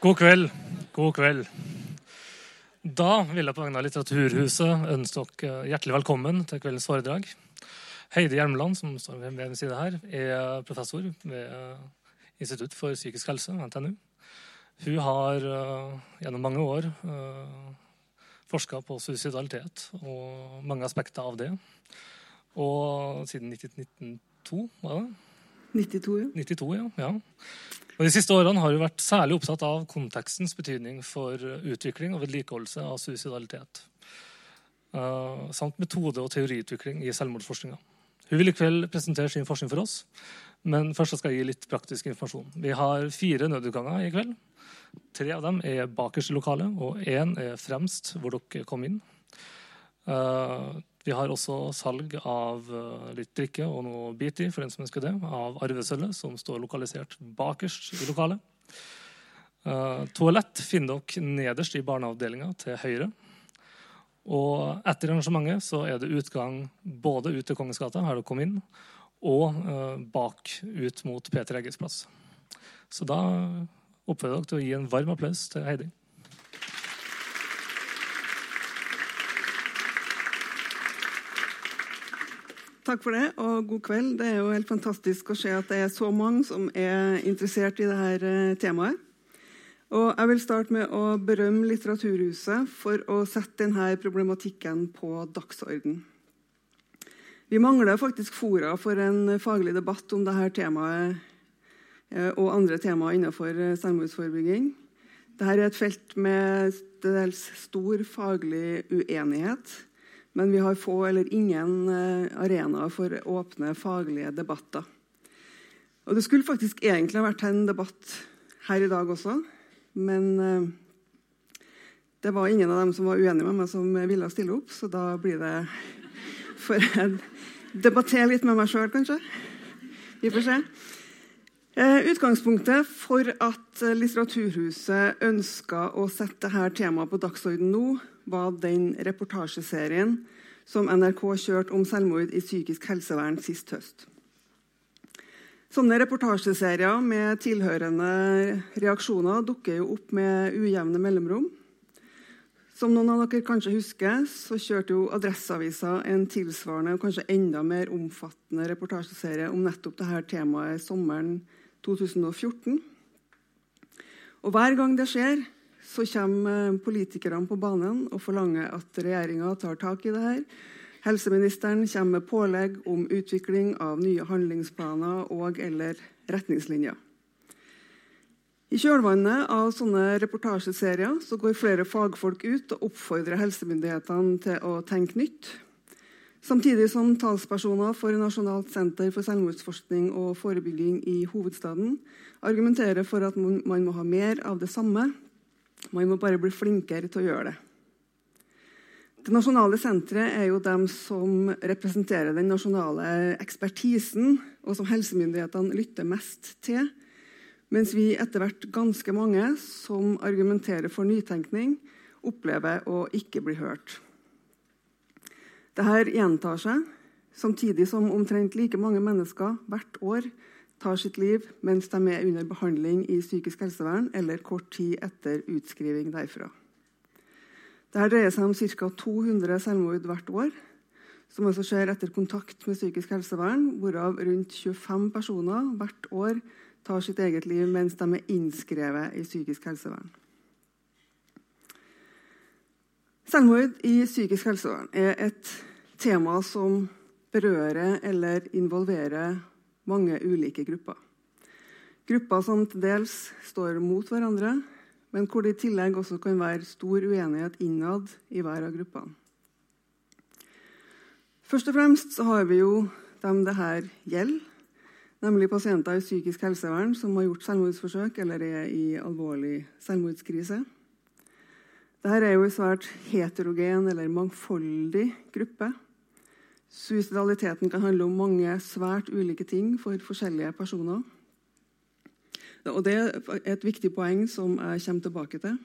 God kveld. God kveld. Da vil jeg på vegne av Litteraturhuset ønske dere hjertelig velkommen til kveldens foredrag. Heidi Hjelmeland, som står ved min side her, er professor ved Institutt for psykisk helse, NTNU. Hun har uh, gjennom mange år uh, forska på suicidalitet og mange aspekter av det. Og siden 1992, var det? 92, ja. 92, ja. ja. Og De siste årene har hun vært særlig opptatt av kontekstens betydning for utvikling og vedlikeholdelse av suicidalitet. Uh, samt metode- og teoriutvikling i selvmordsforskninga. Hun vil i kveld presentere sin forskning for oss, men først skal jeg gi litt praktisk informasjon. Vi har fire nødutganger i kveld. Tre av dem er bakerst i lokalet, og én er fremst, hvor dere kom inn. Uh, vi har også salg av uh, litt drikke og noe bit i for den som ønsker det, av arvesølvet, som står lokalisert bakerst i lokalet. Uh, toalett finner dere nederst i barneavdelinga til høyre. Og etter arrangementet så er det utgang både ut til Kongens gate, her dere kom inn, og uh, bak ut mot Peter Egges plass. Så da oppfordrer dere til å gi en varm applaus til Heidi. Takk for det, og god kveld. Det er jo helt fantastisk å se at det er så mange som er interessert i dette temaet. Og jeg vil starte med å berømme Litteraturhuset for å sette denne problematikken på dagsorden. Vi mangler faktisk fora for en faglig debatt om dette temaet og andre temaer innenfor selvmordsforebygging. Dette er et felt med dels stor faglig uenighet. Men vi har få eller ingen arenaer for åpne faglige debatter. Og Det skulle faktisk egentlig ha vært en debatt her i dag også. Men det var ingen av dem som var uenige med meg, som ville stille opp. Så da blir det for å debattere litt med meg sjøl, kanskje. Vi får se. Utgangspunktet for at Litteraturhuset ønska å sette dette temaet på dagsordenen nå, var den reportasjeserien som NRK kjørte om selvmord i psykisk helsevern sist høst. Sånne reportasjeserier med tilhørende reaksjoner dukker jo opp med ujevne mellomrom. Som noen av dere kanskje husker, så kjørte jo Adresseavisa en tilsvarende og kanskje enda mer omfattende reportasjeserie om nettopp dette temaet sommeren 2014. Og hver gang det skjer, så kommer politikerne på banen og forlanger at regjeringa tar tak i det her. Helseministeren kommer med pålegg om utvikling av nye handlingsplaner og eller retningslinjer. I kjølvannet av sånne reportasjeserier så går flere fagfolk ut og oppfordrer helsemyndighetene til å tenke nytt. Samtidig som talspersoner for Nasjonalt senter for selvmordsforskning og forebygging i hovedstaden argumenterer for at man må ha mer av det samme. Man må bare bli flinkere til å gjøre det. Det nasjonale senteret er jo dem som representerer den nasjonale ekspertisen, og som helsemyndighetene lytter mest til. Mens vi etter hvert ganske mange som argumenterer for nytenkning, opplever å ikke bli hørt. Dette gjentar seg, samtidig som omtrent like mange mennesker hvert år tar sitt liv mens de er under behandling i psykisk helsevern eller kort tid etter utskriving derfra. Dette dreier seg om ca. 200 selvmord hvert år, som altså skjer etter kontakt med psykisk helsevern, hvorav rundt 25 personer hvert år tar sitt eget liv mens de er innskrevet i psykisk helsevern. Selvmord i psykisk helsevern er et tema som berører eller involverer mange ulike grupper. Grupper som til dels står mot hverandre, men hvor det i tillegg også kan være stor uenighet innad i hver av gruppene. Først og fremst har vi jo dem det her gjelder, nemlig pasienter i psykisk helsevern som har gjort selvmordsforsøk eller er i alvorlig selvmordskrise. Dette er jo en svært heterogen eller mangfoldig gruppe. Suicidaliteten kan handle om mange svært ulike ting for forskjellige personer. Og Det er et viktig poeng som jeg kommer tilbake til.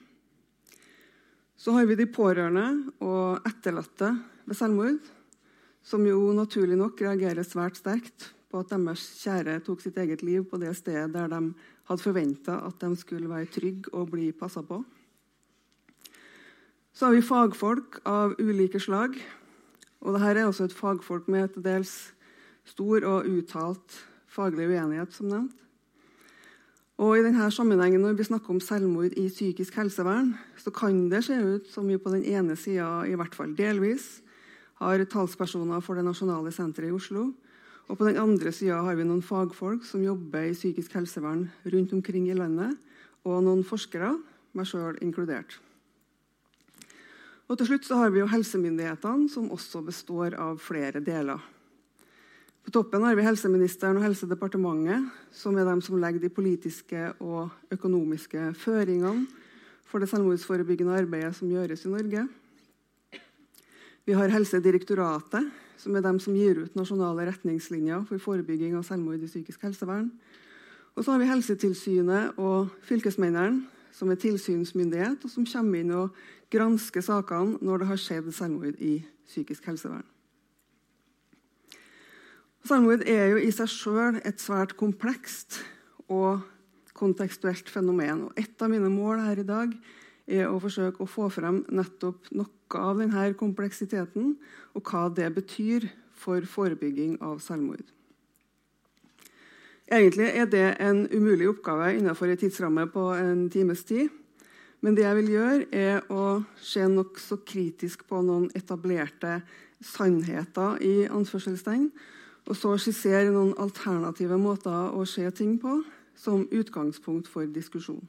Så har vi de pårørende og etterlatte ved selvmord, som jo naturlig nok reagerer svært sterkt på at deres kjære tok sitt eget liv på det stedet der de hadde forventa at de skulle være trygge og bli passa på. Så har vi fagfolk av ulike slag. Og dette er også et fagfolk med til dels stor og uttalt faglig uenighet, som nevnt. Og i denne sammenhengen, Når vi snakker om selvmord i psykisk helsevern, så kan det se ut som vi på den ene sida, i hvert fall delvis, har talspersoner for det nasjonale senteret i Oslo. Og på den andre sida har vi noen fagfolk som jobber i psykisk helsevern rundt omkring i landet, og noen forskere, meg sjøl inkludert. Og til slutt så har vi jo helsemyndighetene, som også består av flere deler. På toppen har vi helseministeren og Helsedepartementet, som er de som legger de politiske og økonomiske føringene for det selvmordsforebyggende arbeidet som gjøres i Norge. Vi har Helsedirektoratet, som er de som gir ut nasjonale retningslinjer for forebygging av selvmord i psykisk helsevern. Og så har vi Helsetilsynet og fylkesmennene, som er tilsynsmyndighet, og som kommer inn og gransker sakene når det har skjedd selvmord i psykisk helsevern. Selvmord er jo i seg sjøl et svært komplekst og kontekstuelt fenomen. Og et av mine mål her i dag er å forsøke å få frem nettopp noe av denne kompleksiteten, og hva det betyr for forebygging av selvmord. Egentlig er det en umulig oppgave innenfor en tidsramme på en times tid. Men det jeg vil gjøre, er å se nokså kritisk på noen etablerte sannheter i anførselstegn, og så skissere noen alternative måter å se ting på som utgangspunkt for diskusjon.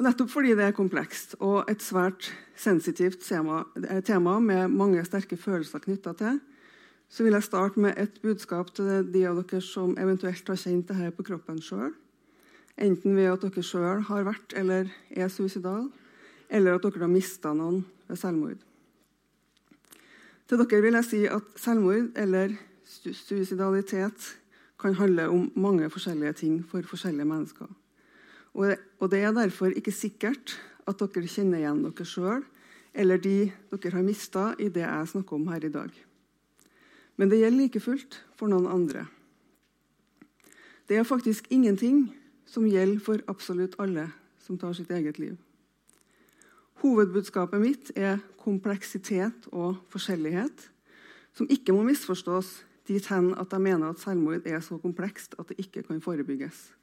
Nettopp fordi det er komplekst og et svært sensitivt tema, tema med mange sterke følelser knytta til, så vil jeg starte med et budskap til de av dere som eventuelt har kjent dette på kroppen sjøl. Enten ved at dere sjøl har vært eller er suicidal, eller at dere har mista noen ved selvmord. Til dere vil jeg si at selvmord eller suicidalitet kan handle om mange forskjellige ting for forskjellige mennesker. Og det er derfor ikke sikkert at dere kjenner igjen dere sjøl eller de dere har mista i det jeg snakker om her i dag. Men det gjelder like fullt for noen andre. Det er faktisk ingenting som gjelder for absolutt alle som tar sitt eget liv. Hovedbudskapet mitt er kompleksitet og forskjellighet, som ikke må misforstås dit hen at jeg mener at selvmord er så komplekst at det ikke kan forebygges.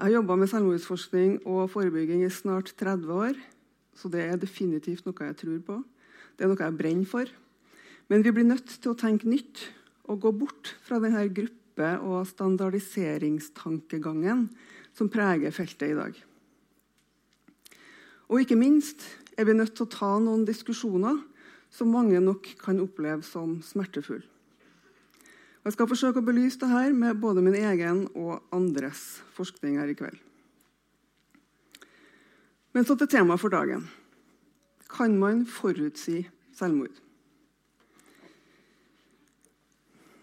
Jeg har jobba med selvmordsforskning og forebygging i snart 30 år, så det er definitivt noe jeg tror på. Det er noe jeg brenner for. Men vi blir nødt til å tenke nytt og gå bort fra denne gruppe- og standardiseringstankegangen som preger feltet i dag. Og ikke minst er vi nødt til å ta noen diskusjoner som mange nok kan oppleve som smertefulle. Jeg skal forsøke å belyse dette med både min egen og andres forskning her i kveld. Men så til temaet for dagen. Kan man forutsi selvmord?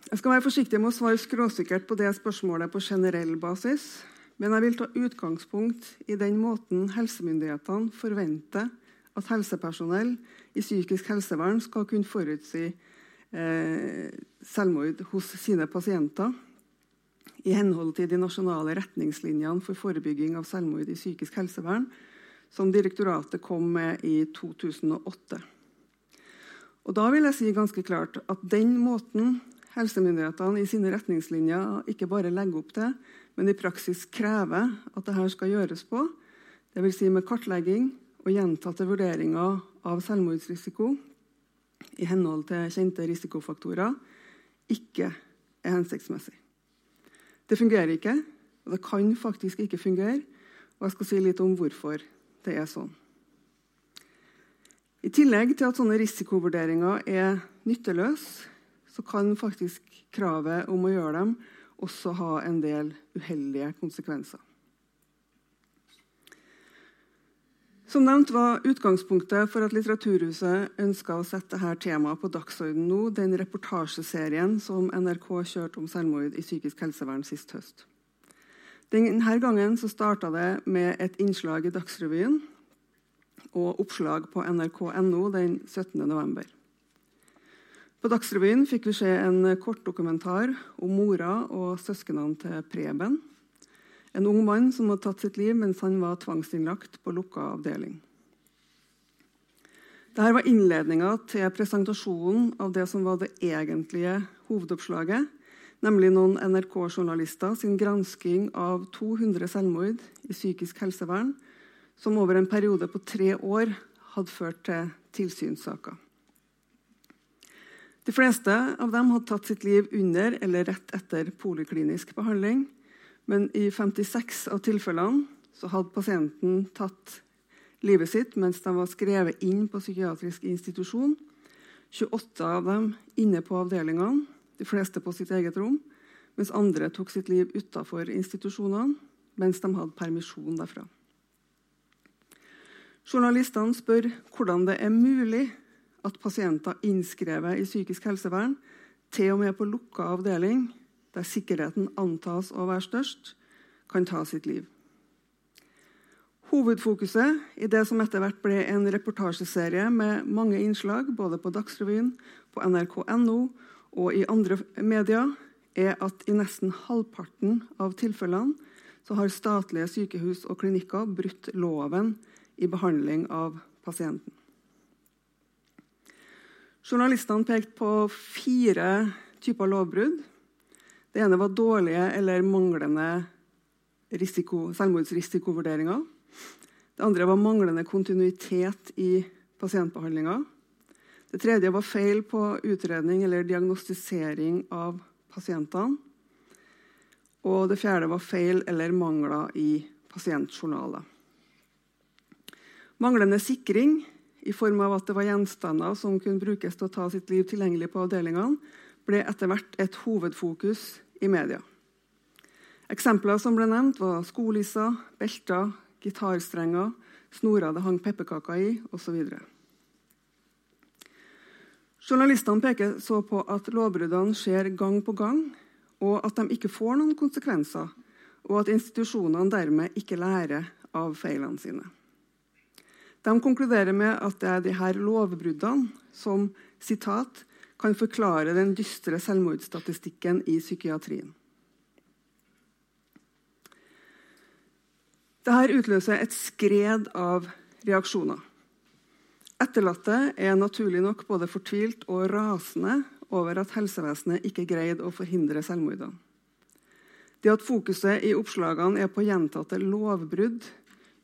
Jeg skal være forsiktig med å svare skråsikkert på det spørsmålet på generell basis. Men jeg vil ta utgangspunkt i den måten helsemyndighetene forventer at helsepersonell i psykisk helsevern skal kunne forutsi eh, selvmord hos sine pasienter i henhold til de nasjonale retningslinjene for forebygging av selvmord i psykisk helsevern, som direktoratet kom med i 2008. Og Da vil jeg si ganske klart at den måten helsemyndighetene i sine retningslinjer ikke bare legger opp til, men i praksis krever at dette skal gjøres på, dvs. Si med kartlegging og gjentatte vurderinger av selvmordsrisiko i henhold til kjente risikofaktorer, ikke er hensiktsmessig. Det fungerer ikke, og det kan faktisk ikke fungere. Og jeg skal si litt om hvorfor det er sånn. I tillegg til at sånne risikovurderinger er nytteløse, så kan faktisk kravet om å gjøre dem også ha en del uheldige konsekvenser. Som nevnt var Utgangspunktet for at Litteraturhuset ønska å sette dette temaet på dagsordenen nå, den reportasjeserien som NRK kjørte om selvmord i psykisk helsevern sist høst. Denne gangen så starta det med et innslag i Dagsrevyen og oppslag på nrk.no den 17. november. På Dagsrevyen fikk vi se en kort dokumentar om mora og søsknene til Preben. En ung mann som hadde tatt sitt liv mens han var tvangsinnlagt på lukka avdeling. Dette var innledninga til presentasjonen av det som var det egentlige hovedoppslaget, nemlig noen NRK-journalister sin gransking av 200 selvmord i psykisk helsevern, som over en periode på tre år hadde ført til tilsynssaker. De fleste av dem hadde tatt sitt liv under eller rett etter poliklinisk behandling. Men i 56 av tilfellene hadde pasienten tatt livet sitt mens de var skrevet inn på psykiatrisk institusjon. 28 av dem inne på avdelingene, de fleste på sitt eget rom. Mens andre tok sitt liv utafor institusjonene mens de hadde permisjon derfra. Journalistene spør hvordan det er mulig at pasienter innskrevet i psykisk helsevern, til og med på lukka avdeling, der sikkerheten antas å være størst, kan ta sitt liv. Hovedfokuset i det som etter hvert ble en reportasjeserie med mange innslag, både på Dagsrevyen, på nrk.no og i andre medier, er at i nesten halvparten av tilfellene så har statlige sykehus og klinikker brutt loven i behandling av pasienten. Journalistene pekte på fire typer lovbrudd. Det ene var dårlige eller manglende risiko, selvmordsrisikovurderinger. Det andre var manglende kontinuitet i pasientbehandlinga. Det tredje var feil på utredning eller diagnostisering av pasientene. Og det fjerde var feil eller mangler i pasientjournaler. Manglende sikring i form av at det var gjenstander som kunne brukes til å ta sitt liv tilgjengelig på avdelingene, ble etter hvert et hovedfokus i media. Eksempler som ble nevnt, var skolisser, belter, gitarstrenger, snorer det hang pepperkaker i, osv. Journalistene peker så på at lovbruddene skjer gang på gang, og at de ikke får noen konsekvenser, og at institusjonene dermed ikke lærer av feilene sine. De konkluderer med at det er disse lovbruddene som citat, kan forklare den dystre selvmordsstatistikken i psykiatrien. Dette utløser et skred av reaksjoner. Etterlatte er naturlig nok både fortvilt og rasende over at helsevesenet ikke greide å forhindre selvmordene. Det at fokuset i oppslagene er på gjentatte lovbrudd,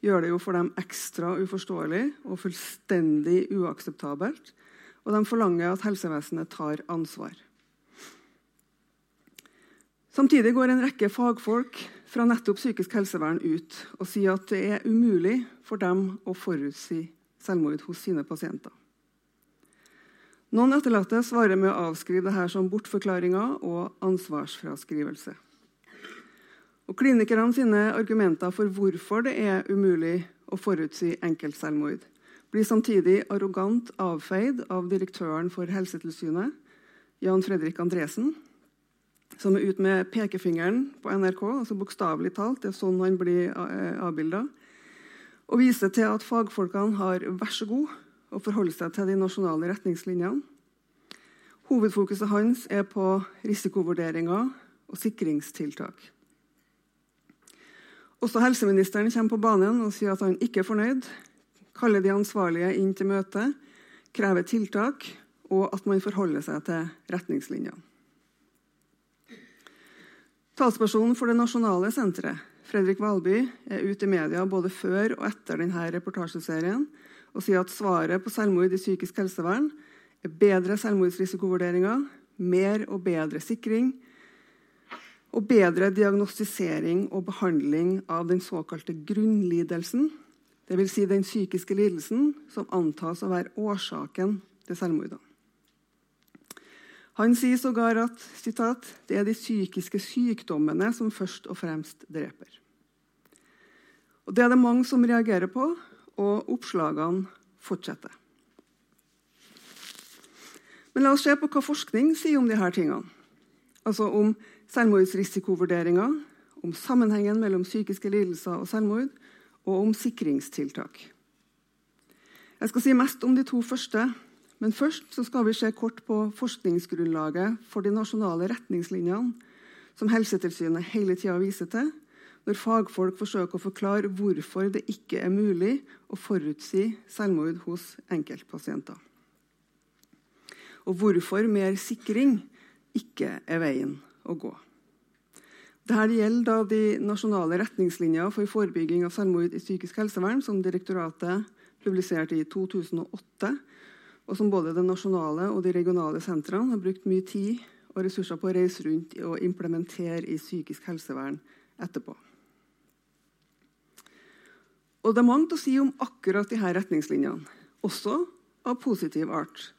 gjør det jo for dem ekstra uforståelig og fullstendig uakseptabelt. Og de forlanger at helsevesenet tar ansvar. Samtidig går en rekke fagfolk fra nettopp psykisk helsevern ut og sier at det er umulig for dem å forutsi selvmord hos sine pasienter. Noen etterlatte svarer med å avskrive dette som bortforklaringer og ansvarsfraskrivelse. Og Klinikerne sine argumenter for hvorfor det er umulig å forutsi enkeltselvmord, blir samtidig arrogant avfeid av direktøren for Helsetilsynet, Jan Fredrik Andresen, som er ute med pekefingeren på NRK, altså bokstavelig talt, det er sånn han blir eh, avbilda, og viser til at fagfolkene har vær så god å forholde seg til de nasjonale retningslinjene. Hovedfokuset hans er på risikovurderinger og sikringstiltak. Også helseministeren kommer på banen og sier at han ikke er fornøyd. Kaller de ansvarlige inn til møte, krever tiltak og at man forholder seg til retningslinjene. Talspersonen for det nasjonale senteret, Fredrik Valby, er ute i media både før og etter denne reportasjeserien og sier at svaret på selvmord i psykisk helsevern er bedre selvmordsrisikovurderinger, mer og bedre sikring, og bedre diagnostisering og behandling av den såkalte grunnlidelsen, dvs. Si den psykiske lidelsen som antas å være årsaken til selvmordene. Han sier sågar at citat, det er de psykiske sykdommene som først og fremst dreper. Og Det er det mange som reagerer på, og oppslagene fortsetter. Men la oss se på hva forskning sier om disse tingene. Altså om selvmordsrisikovurderinger, om sammenhengen mellom psykiske lidelser og selvmord, og om sikringstiltak. Jeg skal si mest om de to første, Men først skal vi se kort på forskningsgrunnlaget for de nasjonale retningslinjene som Helsetilsynet hele tida viser til når fagfolk forsøker å forklare hvorfor det ikke er mulig å forutsi selvmord hos enkeltpasienter. Og hvorfor mer sikring ikke er veien å gå. Dette gjelder de nasjonale retningslinjer for forebygging av selvmord i psykisk helsevern, som direktoratet publiserte i 2008, og som både det nasjonale og de regionale sentrene har brukt mye tid og ressurser på å reise rundt og implementere i psykisk helsevern etterpå. Og Det er mangt å si om akkurat disse retningslinjene, også av positiv art.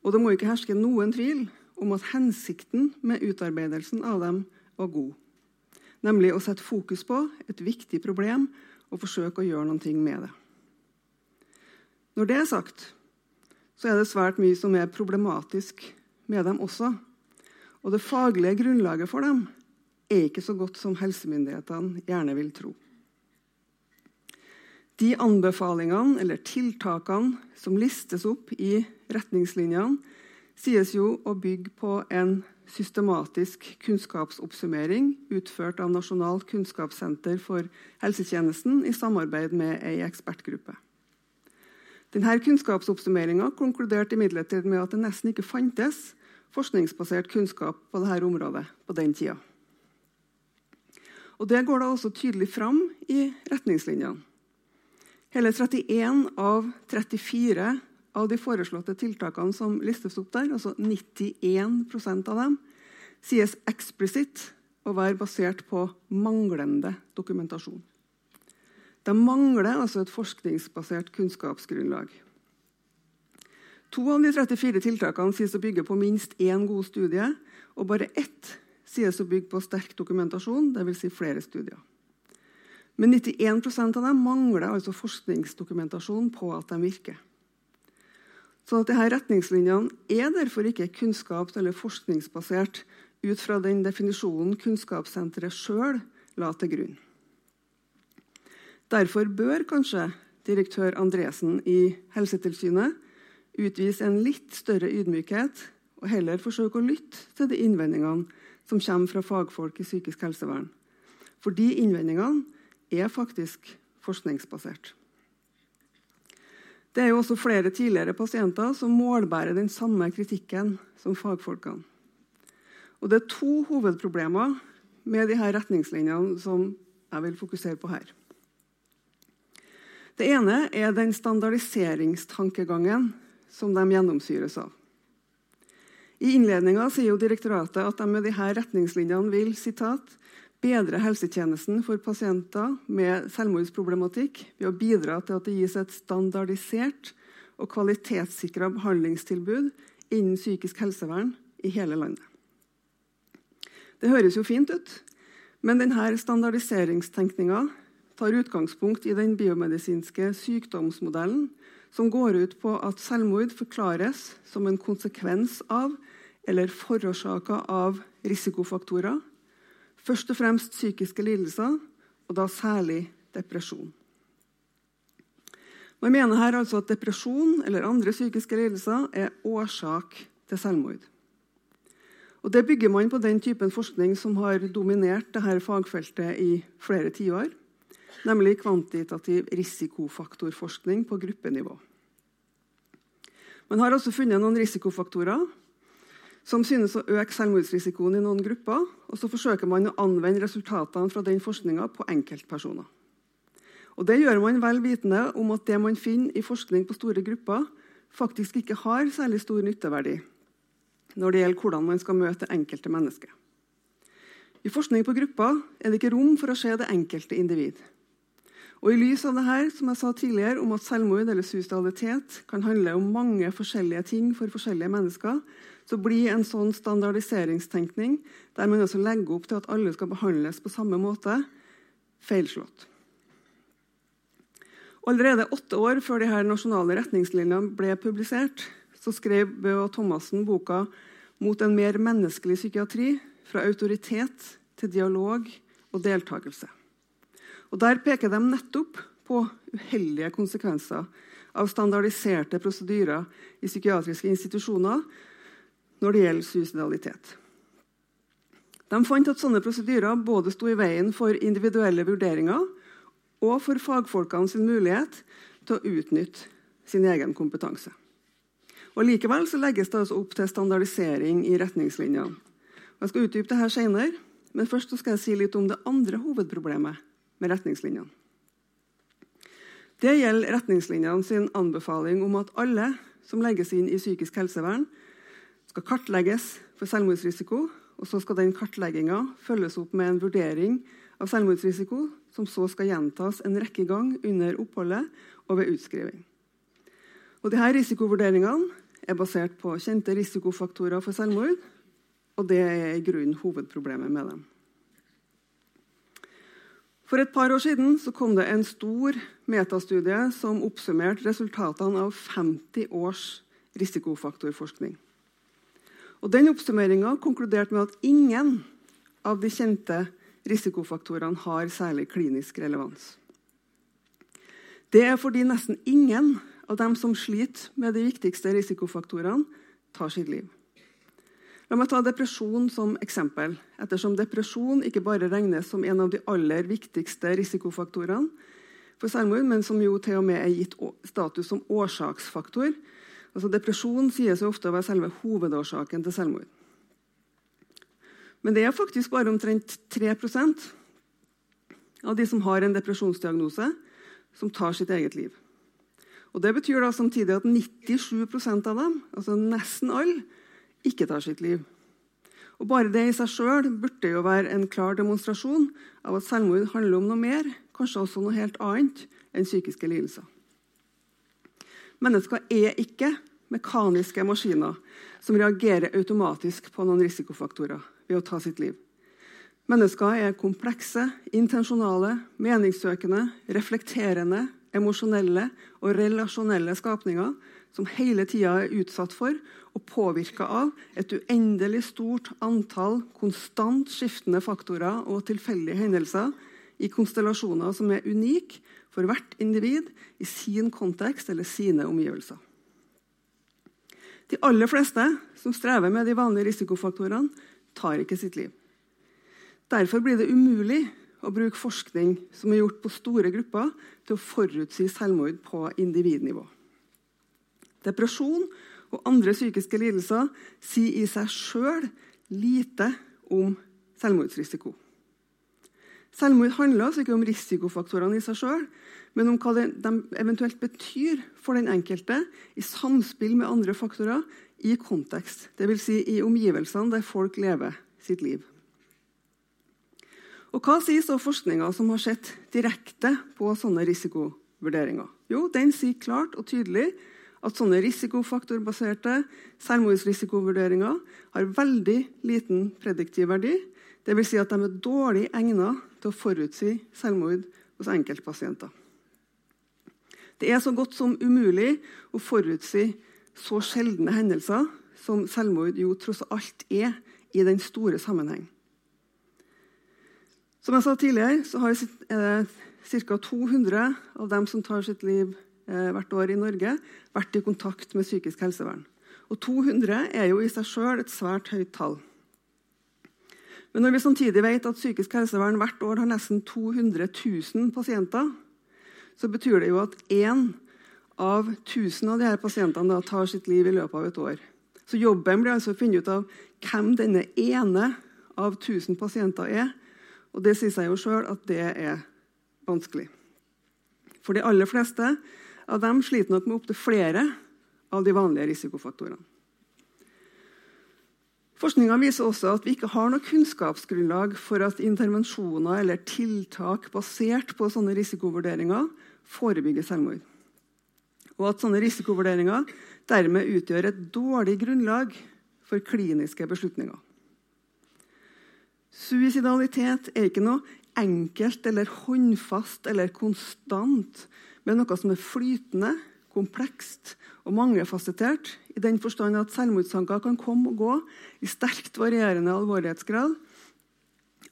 Og det må ikke herske noen tvil om at hensikten med utarbeidelsen av dem var god. Nemlig å sette fokus på et viktig problem og forsøke å gjøre noe med det. Når det er sagt, så er det svært mye som er problematisk med dem også. Og det faglige grunnlaget for dem er ikke så godt som helsemyndighetene gjerne vil tro. De anbefalingene eller tiltakene som listes opp i retningslinjene, sies jo å bygge på en systematisk kunnskapsoppsummering utført av Nasjonalt kunnskapssenter for helsetjenesten i samarbeid med ei ekspertgruppe. Denne Kunnskapsoppsummeringa konkluderte imidlertid med at det nesten ikke fantes forskningsbasert kunnskap på dette området på den tida. Og Det går da også tydelig fram i retningslinjene. Hele 31 av 34 av de foreslåtte tiltakene som listes opp der, altså 91% av dem, sies eksplisitt å være basert på manglende dokumentasjon. De mangler altså et forskningsbasert kunnskapsgrunnlag. To av de 34 tiltakene sies å bygge på minst én god studie, og bare ett sies å bygge på sterk dokumentasjon, dvs. Si flere studier. Men 91% av dem mangler altså forskningsdokumentasjon på at de virker. Så at disse retningslinjene er derfor ikke kunnskaps- eller forskningsbasert ut fra den definisjonen Kunnskapssenteret sjøl la til grunn. Derfor bør kanskje direktør Andresen i Helsetilsynet utvise en litt større ydmykhet og heller forsøke å lytte til de innvendingene som kommer fra fagfolk i psykisk helsevern. For de innvendingene er faktisk forskningsbasert. Det er jo også flere tidligere pasienter som målbærer den samme kritikken som fagfolkene. Og Det er to hovedproblemer med de her retningslinjene som jeg vil fokusere på her. Det ene er den standardiseringstankegangen som de gjennomsyres av. I innledninga sier jo direktoratet at de med disse retningslinjene vil citat, bedre helsetjenesten for pasienter med selvmordsproblematikk ved å bidra til at det gis et standardisert og kvalitetssikra behandlingstilbud innen psykisk helsevern i hele landet. Det høres jo fint ut, men denne standardiseringstenkninga tar utgangspunkt i den biomedisinske sykdomsmodellen, som går ut på at selvmord forklares som en konsekvens av eller forårsaka av risikofaktorer, først og fremst psykiske lidelser, og da særlig depresjon. Man mener her altså at depresjon eller andre psykiske lidelser er årsak til selvmord. Og Det bygger man på den typen forskning som har dominert dette fagfeltet i flere tiår nemlig kvantitativ risikofaktorforskning på gruppenivå. Man har også funnet noen risikofaktorer som synes å øke selvmordsrisikoen i noen grupper. og Så forsøker man å anvende resultatene fra den forskninga på enkeltpersoner. Og Det gjør man vel vitende om at det man finner i forskning på store grupper, faktisk ikke har særlig stor nytteverdi når det gjelder hvordan man skal møte enkelte mennesker. I forskning på grupper er det ikke rom for å se det enkelte individ. Og I lys av det her, som jeg sa tidligere, om at selvmord eller suicidalitet kan handle om mange forskjellige ting for forskjellige mennesker, så blir en sånn standardiseringstenkning, der man også legger opp til at alle skal behandles på samme måte, feilslått. Allerede åtte år før de her nasjonale retningslinjene ble publisert, så skrev Bø og Thomassen boka 'Mot en mer menneskelig psykiatri fra autoritet til dialog og deltakelse'. Og Der peker de nettopp på uheldige konsekvenser av standardiserte prosedyrer i psykiatriske institusjoner når det gjelder suicidalitet. De fant at sånne prosedyrer både sto i veien for individuelle vurderinger og for fagfolkene sin mulighet til å utnytte sin egen kompetanse. Og Likevel legges det altså opp til standardisering i retningslinjene. Jeg skal utdype dette senere, men først skal jeg si litt om det andre hovedproblemet med retningslinjene. Det gjelder retningslinjene sin anbefaling om at alle som legges inn i psykisk helsevern, skal kartlegges for selvmordsrisiko, og så skal den kartlegginga følges opp med en vurdering av selvmordsrisiko, som så skal gjentas en rekke ganger under oppholdet og ved utskriving. Og disse Risikovurderingene er basert på kjente risikofaktorer for selvmord, og det er i grunnen hovedproblemet med dem. For et par år siden kom det en stor metastudie som oppsummerte resultatene av 50 års risikofaktorforskning. Og den Oppsummeringa konkluderte med at ingen av de kjente risikofaktorene har særlig klinisk relevans. Det er fordi nesten ingen av dem som sliter med de viktigste risikofaktorene, tar sitt liv. La meg ta depresjon som eksempel, ettersom depresjon ikke bare regnes som en av de aller viktigste risikofaktorene for selvmord, men som jo til og med er gitt status som årsaksfaktor. Altså Depresjon sies jo ofte å være selve hovedårsaken til selvmord. Men det er faktisk bare omtrent 3% av de som har en depresjonsdiagnose, som tar sitt eget liv. Og Det betyr da samtidig at 97% av dem, altså nesten alle, ikke tar sitt liv. Og Bare det i seg sjøl burde jo være en klar demonstrasjon av at selvmord handler om noe mer, kanskje også noe helt annet enn psykiske lidelser. Mennesker er ikke mekaniske maskiner som reagerer automatisk på noen risikofaktorer ved å ta sitt liv. Mennesker er komplekse, intensjonale, meningssøkende, reflekterende, emosjonelle og relasjonelle skapninger som hele tida er utsatt for og påvirka av et uendelig stort antall konstant skiftende faktorer og tilfeldige hendelser i konstellasjoner som er unike for hvert individ i sin kontekst eller sine omgivelser. De aller fleste som strever med de vanlige risikofaktorene, tar ikke sitt liv. Derfor blir det umulig å bruke forskning som er gjort på store grupper, til å forutsi selvmord på individnivå. Depresjon og andre psykiske lidelser sier i seg sjøl lite om selvmordsrisiko. Selvmord handler altså ikke om risikofaktorene i seg sjøl, men om hva de eventuelt betyr for den enkelte i samspill med andre faktorer i kontekst, dvs. Si i omgivelsene der folk lever sitt liv. Og Hva sier så forskninga som har sett direkte på sånne risikovurderinger? Jo, Den sier klart og tydelig at sånne risikofaktorbaserte selvmordsrisikovurderinger har veldig liten prediktiv verdi. Dvs. Si at de er dårlig egnet til å forutsi selvmord hos enkeltpasienter. Det er så godt som umulig å forutsi så sjeldne hendelser som selvmord jo tross alt er i den store sammenheng. Som jeg sa tidligere, så har ca. 200 av dem som tar sitt liv eh, hvert år i Norge, vært i kontakt med psykisk helsevern. Og 200 er jo i seg sjøl et svært høyt tall. Men når vi samtidig vet at psykisk helsevern hvert år har nesten 200 000 pasienter, så betyr det jo at én av 1000 av disse pasientene tar sitt liv i løpet av et år. Så jobben blir altså å finne ut av hvem denne ene av 1000 pasienter er, og det sier seg jo sjøl at det er vanskelig. For de aller fleste av dem sliter nok med opptil flere av de vanlige risikofaktorene. Forskninga viser også at vi ikke har noe kunnskapsgrunnlag for at intervensjoner eller tiltak basert på sånne risikovurderinger forebygger selvmord. Og at sånne risikovurderinger dermed utgjør et dårlig grunnlag for kliniske beslutninger. Suicidalitet er ikke noe enkelt eller håndfast eller konstant, men noe som er flytende, komplekst og mangefasettert, i den forstand at selvmordstanker kan komme og gå i sterkt varierende alvorlighetsgrad,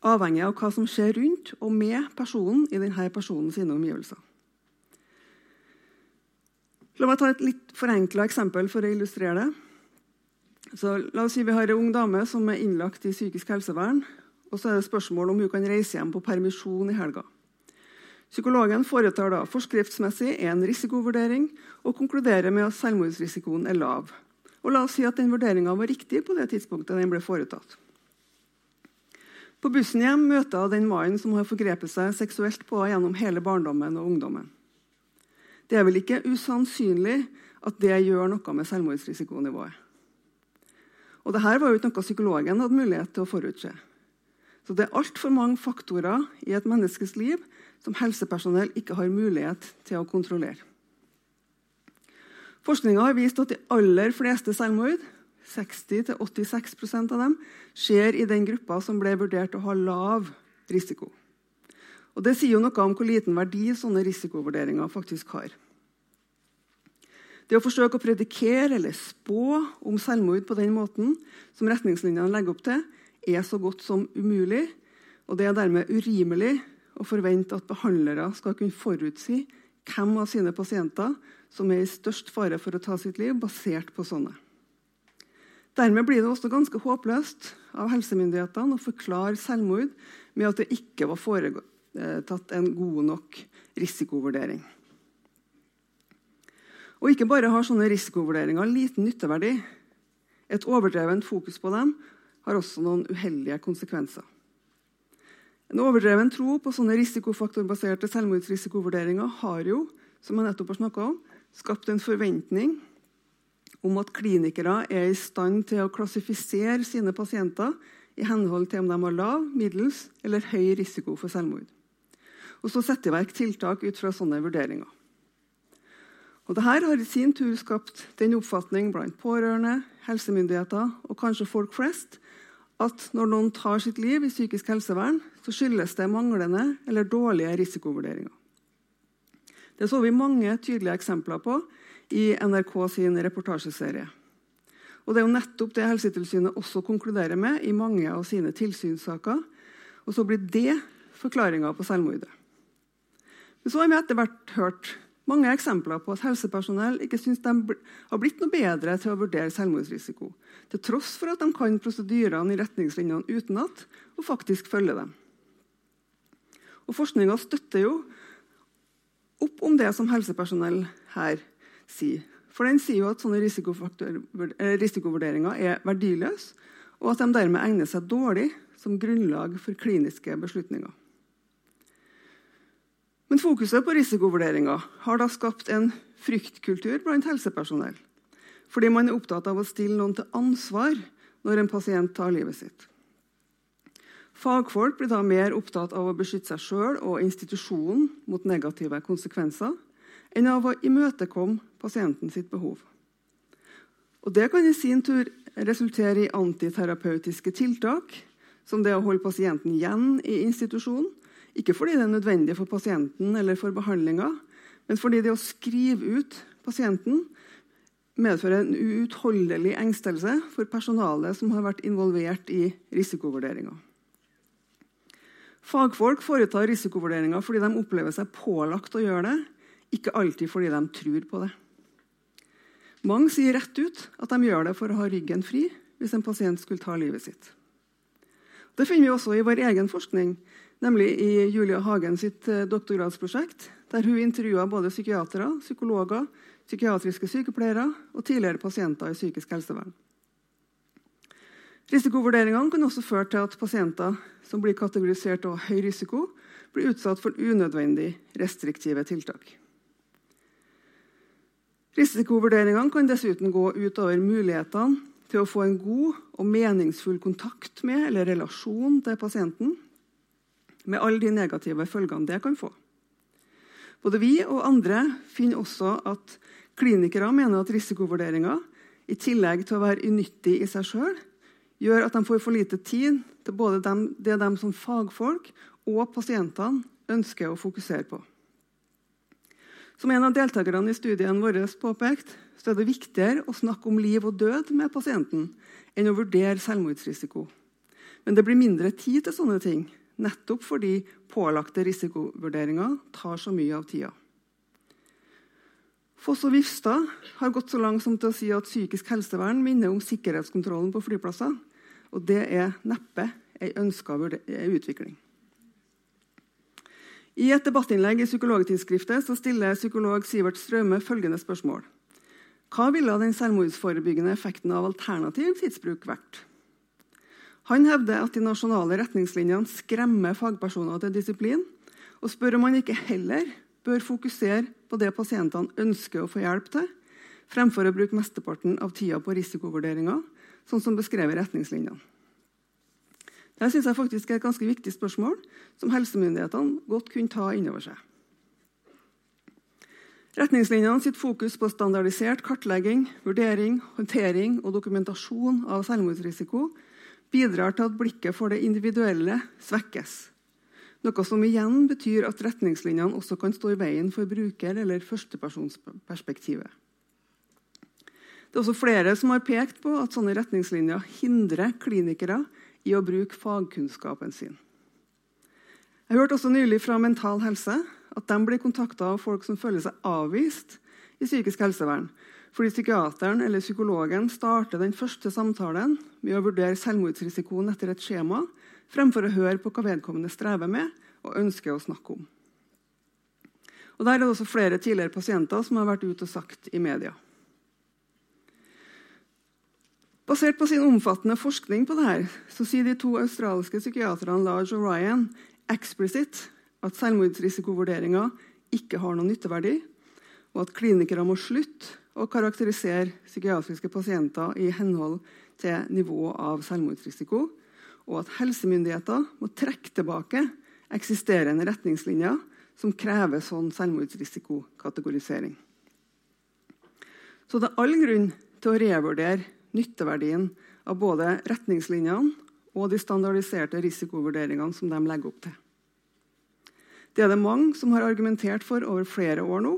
avhengig av hva som skjer rundt og med personen i denne personens omgivelser. La meg ta et litt forenkla eksempel for å illustrere det. Så la oss si Vi har en ung dame som er innlagt i psykisk helsevern. og Så er det spørsmål om hun kan reise hjem på permisjon i helga. Psykologen foretar da forskriftsmessig en risikovurdering og konkluderer med at selvmordsrisikoen er lav. Og La oss si at den vurderinga var riktig på det tidspunktet den ble foretatt. På bussen hjem møter hun den mannen som har forgrepet seg seksuelt på henne gjennom hele barndommen og ungdommen. Det er vel ikke usannsynlig at det gjør noe med selvmordsrisikonivået. Og Dette var jo ikke noe psykologen hadde mulighet til å forutse. Så det er altfor mange faktorer i et menneskes liv som helsepersonell ikke har mulighet til å kontrollere. Forskninga har vist at de aller fleste selvmord 60-86% av dem skjer i den gruppa som ble vurdert å ha lav risiko. Og Det sier jo noe om hvor liten verdi sånne risikovurderinger faktisk har. Det å forsøke å predikere eller spå om selvmord på den måten som retningslinjene legger opp til, er så godt som umulig. Og det er dermed urimelig å forvente at behandlere skal kunne forutsi hvem av sine pasienter som er i størst fare for å ta sitt liv, basert på sånne. Dermed blir det også ganske håpløst av helsemyndighetene å forklare selvmord med at det ikke var foretatt en god nok risikovurdering. Og ikke bare har sånne risikovurderinger liten nytteverdi. Et overdrevent fokus på dem har også noen uheldige konsekvenser. En overdreven tro på sånne risikofaktorbaserte selvmordsrisikovurderinger har jo, som jeg nettopp har om, skapt en forventning om at klinikere er i stand til å klassifisere sine pasienter i henhold til om de har lav, middels eller høy risiko for selvmord. Og så sette i verk tiltak ut fra sånne vurderinger. Og Dette har i sin tur skapt den oppfatning blant pårørende, helsemyndigheter og kanskje folk flest at når noen tar sitt liv i psykisk helsevern, så skyldes det manglende eller dårlige risikovurderinger. Det så vi mange tydelige eksempler på i NRK sin reportasjeserie. Og Det er jo nettopp det Helsetilsynet også konkluderer med i mange av sine tilsynssaker. Og så blir det forklaringa på selvmordet. Men så har vi etter hvert hørt mange eksempler på at helsepersonell ikke syns de har blitt noe bedre til å vurdere selvmordsrisiko, til tross for at de kan prosedyrene i retningslinjene utenat og faktisk følger dem. Og Forskninga støtter jo opp om det som helsepersonell her sier. For den sier jo at sånne eh, risikovurderinger er verdiløse, og at de dermed egner seg dårlig som grunnlag for kliniske beslutninger. Men fokuset på risikovurderinger har da skapt en fryktkultur blant helsepersonell. Fordi man er opptatt av å stille noen til ansvar når en pasient tar livet sitt. Fagfolk blir da mer opptatt av å beskytte seg sjøl og institusjonen mot negative konsekvenser enn av å imøtekomme pasienten sitt behov. Og Det kan i sin tur resultere i antiterapeutiske tiltak, som det å holde pasienten igjen i institusjonen, ikke fordi det er nødvendig for pasienten eller for behandlinga, men fordi det å skrive ut pasienten medfører en uutholdelig engstelse for personalet som har vært involvert i risikovurderinga. Fagfolk foretar risikovurderinger fordi de opplever seg pålagt å gjøre det, ikke alltid fordi de tror på det. Mange sier rett ut at de gjør det for å ha ryggen fri hvis en pasient skulle ta livet sitt. Det finner vi også i vår egen forskning, nemlig i Julia Hagen sitt eh, doktorgradsprosjekt, der hun intervjua både psykiatere, psykologer, psykiatriske sykepleiere og tidligere pasienter i psykisk helsevern. Risikovurderingene kan også føre til at pasienter som blir kategorisert av høy risiko, blir utsatt for unødvendig restriktive tiltak. Risikovurderingene kan dessuten gå utover mulighetene til å få en god og meningsfull kontakt med eller relasjon til pasienten, med alle de negative følgene det kan få. Både vi og andre finner også at klinikere mener at risikovurderinger, i tillegg til å være unyttig i seg sjøl, gjør at de får for lite tid til både dem, det de som fagfolk og pasientene ønsker å fokusere på. Som en av deltakerne i studien vår påpekte, så er det viktigere å snakke om liv og død med pasienten enn å vurdere selvmordsrisiko. Men det blir mindre tid til sånne ting, nettopp fordi pålagte risikovurderinger tar så mye av tida. Foss og Vifstad har gått så langt som til å si at psykisk helsevern minner om sikkerhetskontrollen på flyplasser. Og det er neppe ei ønska utvikling. I et debattinnlegg i Psykologtidsskriftet så stiller psykolog Sivert Strømme følgende spørsmål. Hva ville den selvmordsforebyggende effekten av alternativ tidsbruk vært? Han hevder at de nasjonale retningslinjene skremmer fagpersoner til disiplin, og spør om man ikke heller bør fokusere på det pasientene ønsker å få hjelp til, fremfor å bruke mesteparten av tida på risikovurderinger, sånn som beskrevet retningslinjene. Det synes jeg faktisk er et ganske viktig spørsmål som helsemyndighetene godt kunne ta inn over seg. Retningslinjene sitt fokus på standardisert kartlegging, vurdering, håndtering og dokumentasjon av selvmordsrisiko bidrar til at blikket for det individuelle svekkes noe som igjen betyr at retningslinjene også kan stå i veien for bruker- eller førstepersonsperspektivet. Det er også flere som har pekt på at sånne retningslinjer hindrer klinikere i å bruke fagkunnskapen sin. Jeg hørte også nylig fra Mental Helse at de blir kontakta av folk som føler seg avvist i psykisk helsevern, fordi psykiateren eller psykologen starter den første samtalen med å vurdere selvmordsrisikoen etter et skjema fremfor å høre på hva vedkommende strever med og ønsker å snakke om. Og Der er det også flere tidligere pasienter som har vært ute og sagt i media. Basert på sin omfattende forskning på dette, så sier de to australske psykiaterne Large og Ryan eksplisitt at selvmordsrisikovurderinger ikke har noen nytteverdi, og at klinikere må slutte å karakterisere psykiatriske pasienter i henhold til nivået av selvmordsrisiko, og at helsemyndigheter må trekke tilbake eksisterende retningslinjer som krever sånn selvmordsrisikokategorisering. Så det er all grunn til å revurdere nytteverdien av både retningslinjene og de standardiserte risikovurderingene som de legger opp til. Det er det mange som har argumentert for over flere år nå,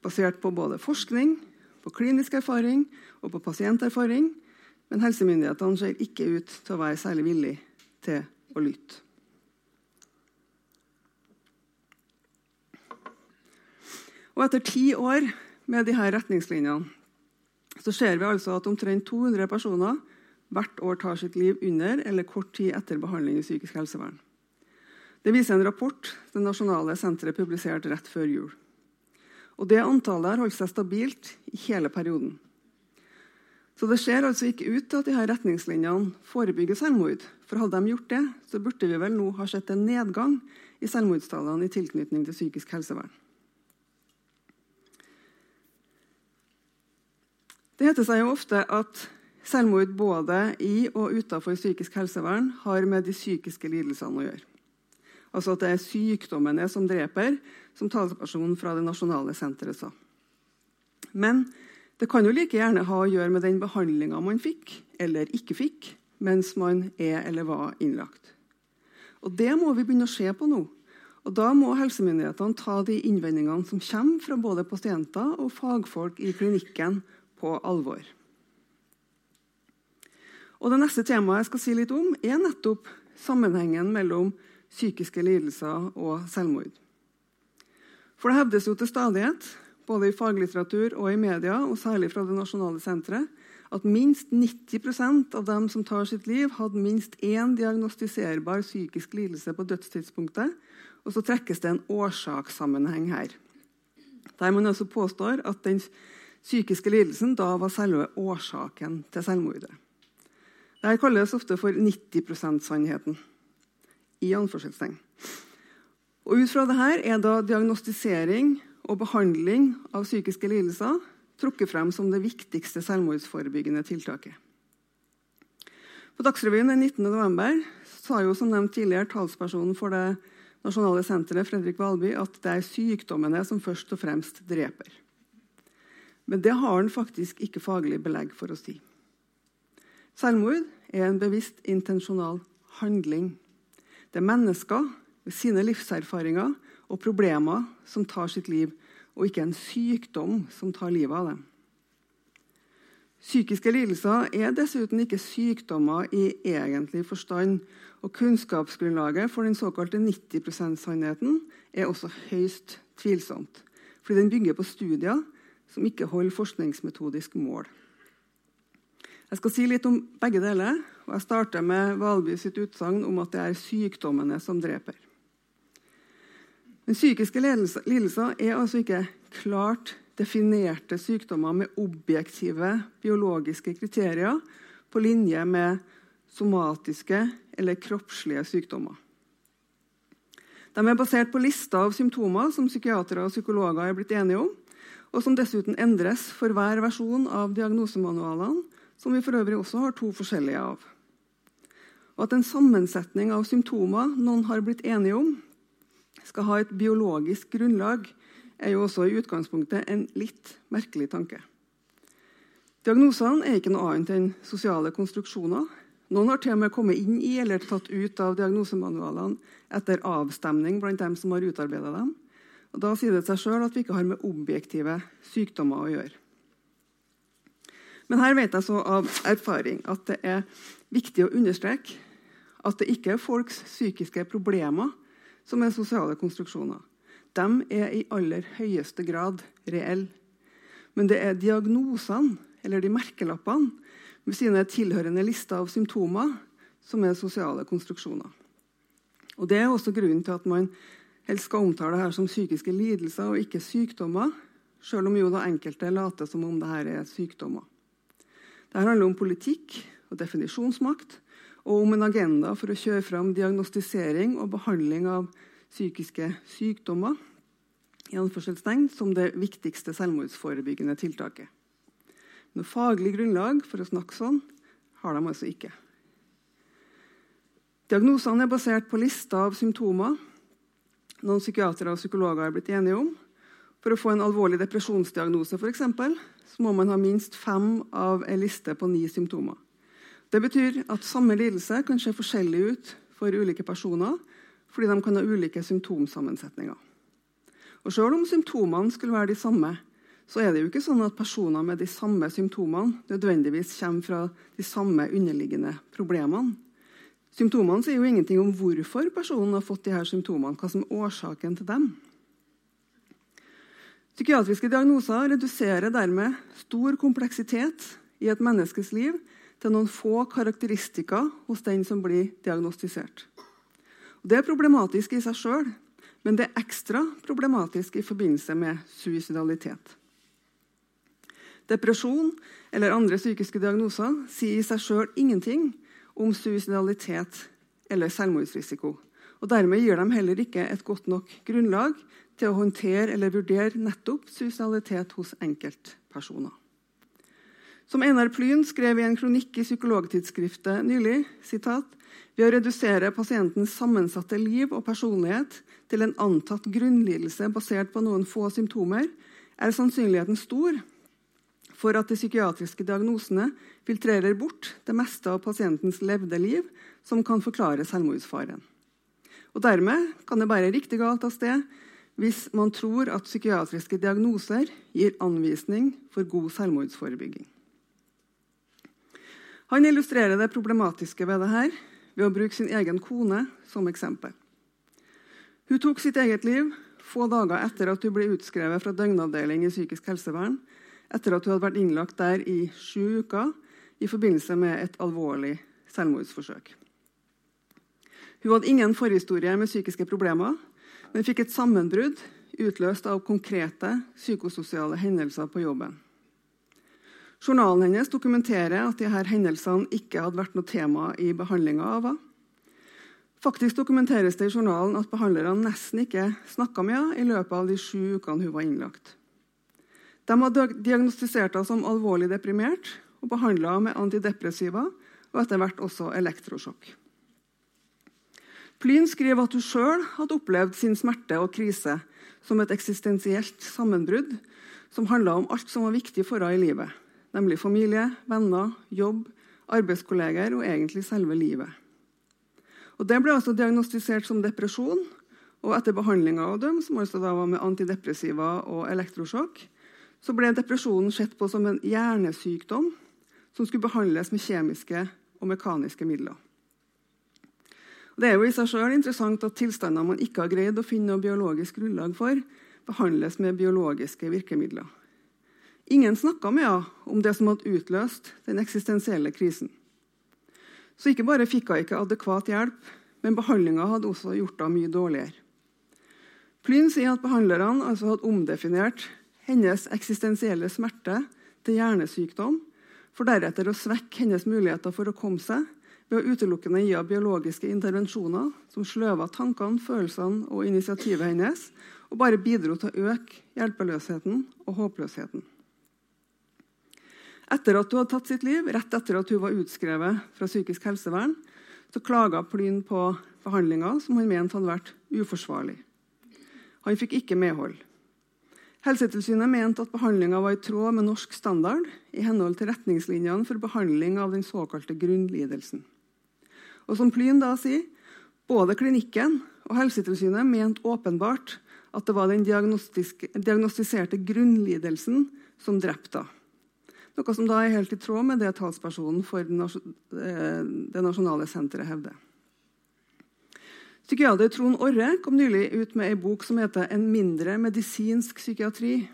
basert på både forskning, på klinisk erfaring og på pasienterfaring, men helsemyndighetene ser ikke ut til å være særlig villige til å lytte. Og etter ti år med disse retningslinjene så ser vi altså at omtrent 200 personer hvert år tar sitt liv under eller kort tid etter behandling i psykisk helsevern. Det viser en rapport det nasjonale senteret publiserte rett før jul. Og Det antallet har holdt seg stabilt i hele perioden. Så Det ser altså ikke ut til at de her retningslinjene forebygger selvmord. For Hadde de gjort det, så burde vi vel nå ha sett en nedgang i selvmordstallene i tilknytning til psykisk helsevern. Det heter seg jo ofte at selvmord både i og utenfor psykisk helsevern har med de psykiske lidelsene å gjøre. Altså at det er sykdommene som dreper, som talspersonen fra det nasjonale senteret sa. Men det kan jo like gjerne ha å gjøre med den behandlinga man fikk eller ikke fikk mens man er eller var innlagt. Og Det må vi begynne å se på nå. Og Da må helsemyndighetene ta de innvendingene som kommer fra både pasienter og fagfolk i klinikken, på alvor. Og Det neste temaet jeg skal si litt om, er nettopp sammenhengen mellom psykiske lidelser og selvmord. For det hevdes jo til stadighet både i faglitteratur og i media, og særlig fra det nasjonale senteret, at minst 90% av dem som tar sitt liv, hadde minst én diagnostiserbar psykisk lidelse på dødstidspunktet. Og så trekkes det en årsakssammenheng her. Der man altså påstår at den psykiske lidelsen da var selve årsaken til selvmordet. Dette kalles ofte for 90 %-sannheten. i anførselstegn. Og Ut fra dette er da diagnostisering og behandling av psykiske lidelser trukket frem som det viktigste selvmordsforebyggende tiltaket. På Dagsrevyen den 19. november sa jo som nevnt tidligere talspersonen for det nasjonale senteret Fredrik Valby, at det er sykdommene som først og fremst dreper. Men det har han faktisk ikke faglig belegg for å si. Selvmord er en bevisst, intensjonal handling. Det er mennesker med sine livserfaringer og problemer som tar sitt liv, og ikke en sykdom som tar livet av dem. Psykiske lidelser er dessuten ikke sykdommer i egentlig forstand. Og kunnskapsgrunnlaget for den såkalte 90 %-sannheten er også høyst tvilsomt. Fordi den bygger på studier som ikke holder forskningsmetodisk mål. Jeg skal si litt om begge deler, og jeg starter med Valby sitt utsagn om at det er sykdommene som dreper. Men psykiske lidelser er altså ikke klart definerte sykdommer med objektive biologiske kriterier på linje med somatiske eller kroppslige sykdommer. De er basert på lister av symptomer som psykiatere og psykologer er blitt enige om, og som dessuten endres for hver versjon av diagnosemanualene, som vi for øvrig også har to forskjellige av. Og at en sammensetning av symptomer noen har blitt enige om, skal ha et biologisk grunnlag, er jo også i utgangspunktet en litt merkelig tanke. Diagnosene er ikke noe annet enn sosiale konstruksjoner. Noen har til og med kommet inn i eller tatt ut av diagnosemanualene etter avstemning blant dem som har utarbeidet dem. Da sier det seg sjøl at vi ikke har med objektive sykdommer å gjøre. Men her vet jeg så av erfaring at det er viktig å understreke at det ikke er folks psykiske problemer som er sosiale konstruksjoner. De er i aller høyeste grad reelle. Men det er diagnosene, eller de merkelappene, med sine tilhørende lister av symptomer, som er sosiale konstruksjoner. Og Det er også grunnen til at man helst å omtale dette som psykiske lidelser og ikke sykdommer, selv om jo da enkelte later som om dette er sykdommer. Dette handler om politikk og definisjonsmakt, og om en agenda for å kjøre fram diagnostisering og behandling av psykiske sykdommer i som det viktigste selvmordsforebyggende tiltaket. Noe faglig grunnlag for å snakke sånn har de altså ikke. Diagnosene er basert på lister av symptomer noen psykiatere og psykologer er blitt enige om. For å få en alvorlig depresjonsdiagnose for eksempel, så må man ha minst fem av en liste på ni symptomer. Det betyr at samme lidelse kan se forskjellig ut for ulike personer, fordi de kan ha ulike symptomsammensetninger. Og Selv om symptomene skulle være de samme, så er det jo ikke sånn at personer med de samme symptomene nødvendigvis kommer fra de samme underliggende problemene. Symptomene sier jo ingenting om hvorfor personen har fått de her symptomene, hva som er årsaken til dem. Psykiatriske diagnoser reduserer dermed stor kompleksitet i et menneskes liv til noen få karakteristika hos den som blir diagnostisert. Det er problematisk i seg sjøl, men det er ekstra problematisk i forbindelse med suicidalitet. Depresjon eller andre psykiske diagnoser sier i seg sjøl ingenting om suicidalitet eller selvmordsrisiko. Og Dermed gir de heller ikke et godt nok grunnlag til å håndtere eller vurdere nettopp suicidalitet hos enkeltpersoner. Som Einar Plyn skrev i en kronikk i Psykologtidsskriftet nylig sitat, ved å redusere pasientens sammensatte liv og personlighet til en antatt grunnlidelse basert på noen få symptomer, er sannsynligheten stor for at de psykiatriske diagnosene filtrerer bort det meste av pasientens levde liv som kan forklare selvmordsfaren. Og Dermed kan det bære riktig galt av sted hvis man tror at psykiatriske diagnoser gir anvisning for god selvmordsforebygging. Han illustrerer det problematiske ved dette ved å bruke sin egen kone som eksempel. Hun tok sitt eget liv få dager etter at hun ble utskrevet fra døgnavdeling i psykisk helsevern, etter at hun hadde vært innlagt der i sju uker i forbindelse med et alvorlig selvmordsforsøk. Hun hadde ingen forhistorie med psykiske problemer, men fikk et sammenbrudd utløst av konkrete psykososiale hendelser på jobben. Journalen hennes dokumenterer at disse hendelsene ikke hadde vært noe tema i behandlinga av henne. Faktisk dokumenteres det i journalen at behandlerne nesten ikke snakka med henne i løpet av de sju ukene hun var innlagt. De hadde diagnostisert henne som alvorlig deprimert og behandla henne med antidepressiva og etter hvert også elektrosjokk. Plyn skriver at hun sjøl hadde opplevd sin smerte og krise som et eksistensielt sammenbrudd som handla om alt som var viktig for henne i livet nemlig familie, venner, jobb, arbeidskolleger og egentlig selve livet. Og Det ble altså diagnostisert som depresjon, og etter behandlinga av dem, som altså da var med antidepressiva og elektrosjokk, så ble depresjonen sett på som en hjernesykdom som skulle behandles med kjemiske og mekaniske midler. Det er jo i seg selv interessant at tilstander man ikke har greid å finne noe biologisk grunnlag for, behandles med biologiske virkemidler. Ingen snakka med henne om det som hadde utløst den eksistensielle krisen. Så ikke bare fikk hun ikke adekvat hjelp, men behandlinga hadde også gjort henne mye dårligere. Plyn sier at behandlerne altså hadde omdefinert hennes eksistensielle smerte til hjernesykdom, for deretter å svekke hennes muligheter for å komme seg ved å utelukkende gi henne biologiske intervensjoner som sløva tankene, følelsene og initiativet hennes, og bare bidro til å øke hjelpeløsheten og håpløsheten. Etter at hun hadde tatt sitt liv, rett etter at hun var utskrevet fra psykisk helsevern, så klaga Plyn på behandlinga som han mente hadde vært uforsvarlig. Han fikk ikke medhold. Helsetilsynet mente at behandlinga var i tråd med norsk standard i henhold til retningslinjene for behandling av den såkalte grunnlidelsen. Og som Plyn da sier, både klinikken og Helsetilsynet mente åpenbart at det var den diagnostiserte grunnlidelsen som drepte henne. Noe som da er helt i tråd med det talspersonen for eh, det nasjonale senteret hevder. Psykiater Trond Orre kom nylig ut med en bok som heter 'En mindre medisinsk psykiatri'.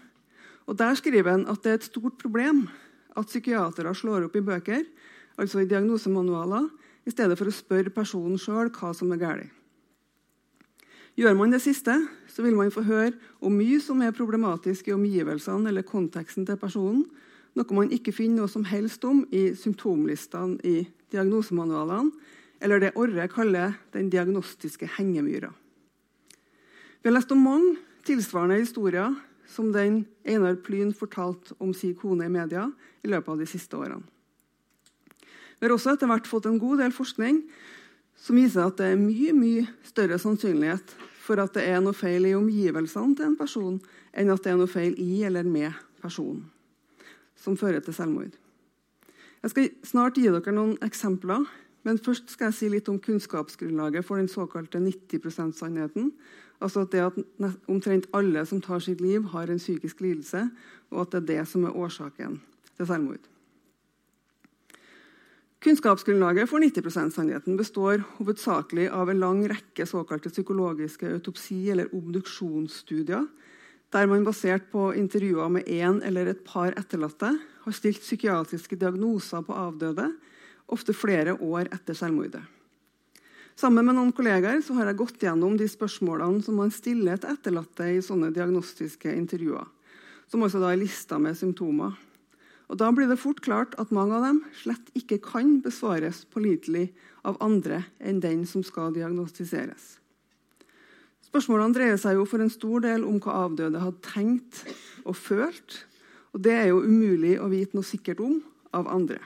Og Der skriver han at det er et stort problem at psykiatere slår opp i bøker, altså i diagnosemanualer, i stedet for å spørre personen sjøl hva som er galt. Gjør man det siste, så vil man få høre om mye som er problematisk i omgivelsene eller konteksten til personen, noe man ikke finner noe som helst om i symptomlistene i diagnosemanualene, eller det Orre kaller den diagnostiske hengemyra. Vi har lest om mange tilsvarende historier som den Einar Plyn fortalte om sin kone i media i løpet av de siste årene. Vi har også etter hvert fått en god del forskning som viser at det er mye mye større sannsynlighet for at det er noe feil i omgivelsene til en person, enn at det er noe feil i eller med personen som fører til selvmord. Jeg skal snart gi dere noen eksempler, men først skal jeg si litt om kunnskapsgrunnlaget for den såkalte 90 %-sannheten. Altså at det at omtrent alle som tar sitt liv, har en psykisk lidelse, og at det er det som er årsaken til selvmord. Kunnskapsgrunnlaget for 90 %-sannheten består hovedsakelig av en lang rekke såkalte psykologiske autopsi- eller obduksjonsstudier der man basert på intervjuer med én eller et par etterlatte har stilt psykiatriske diagnoser på avdøde, ofte flere år etter selvmordet. Sammen med noen kollegaer har jeg gått gjennom de spørsmålene som man stiller til etterlatte i sånne diagnostiske intervjuer, som også da er lista med symptomer. Og Da blir det fort klart at mange av dem slett ikke kan besvares pålitelig av andre enn den som skal diagnostiseres. Spørsmålene dreier seg jo for en stor del om hva avdøde hadde tenkt og følt. Og det er jo umulig å vite noe sikkert om av andre.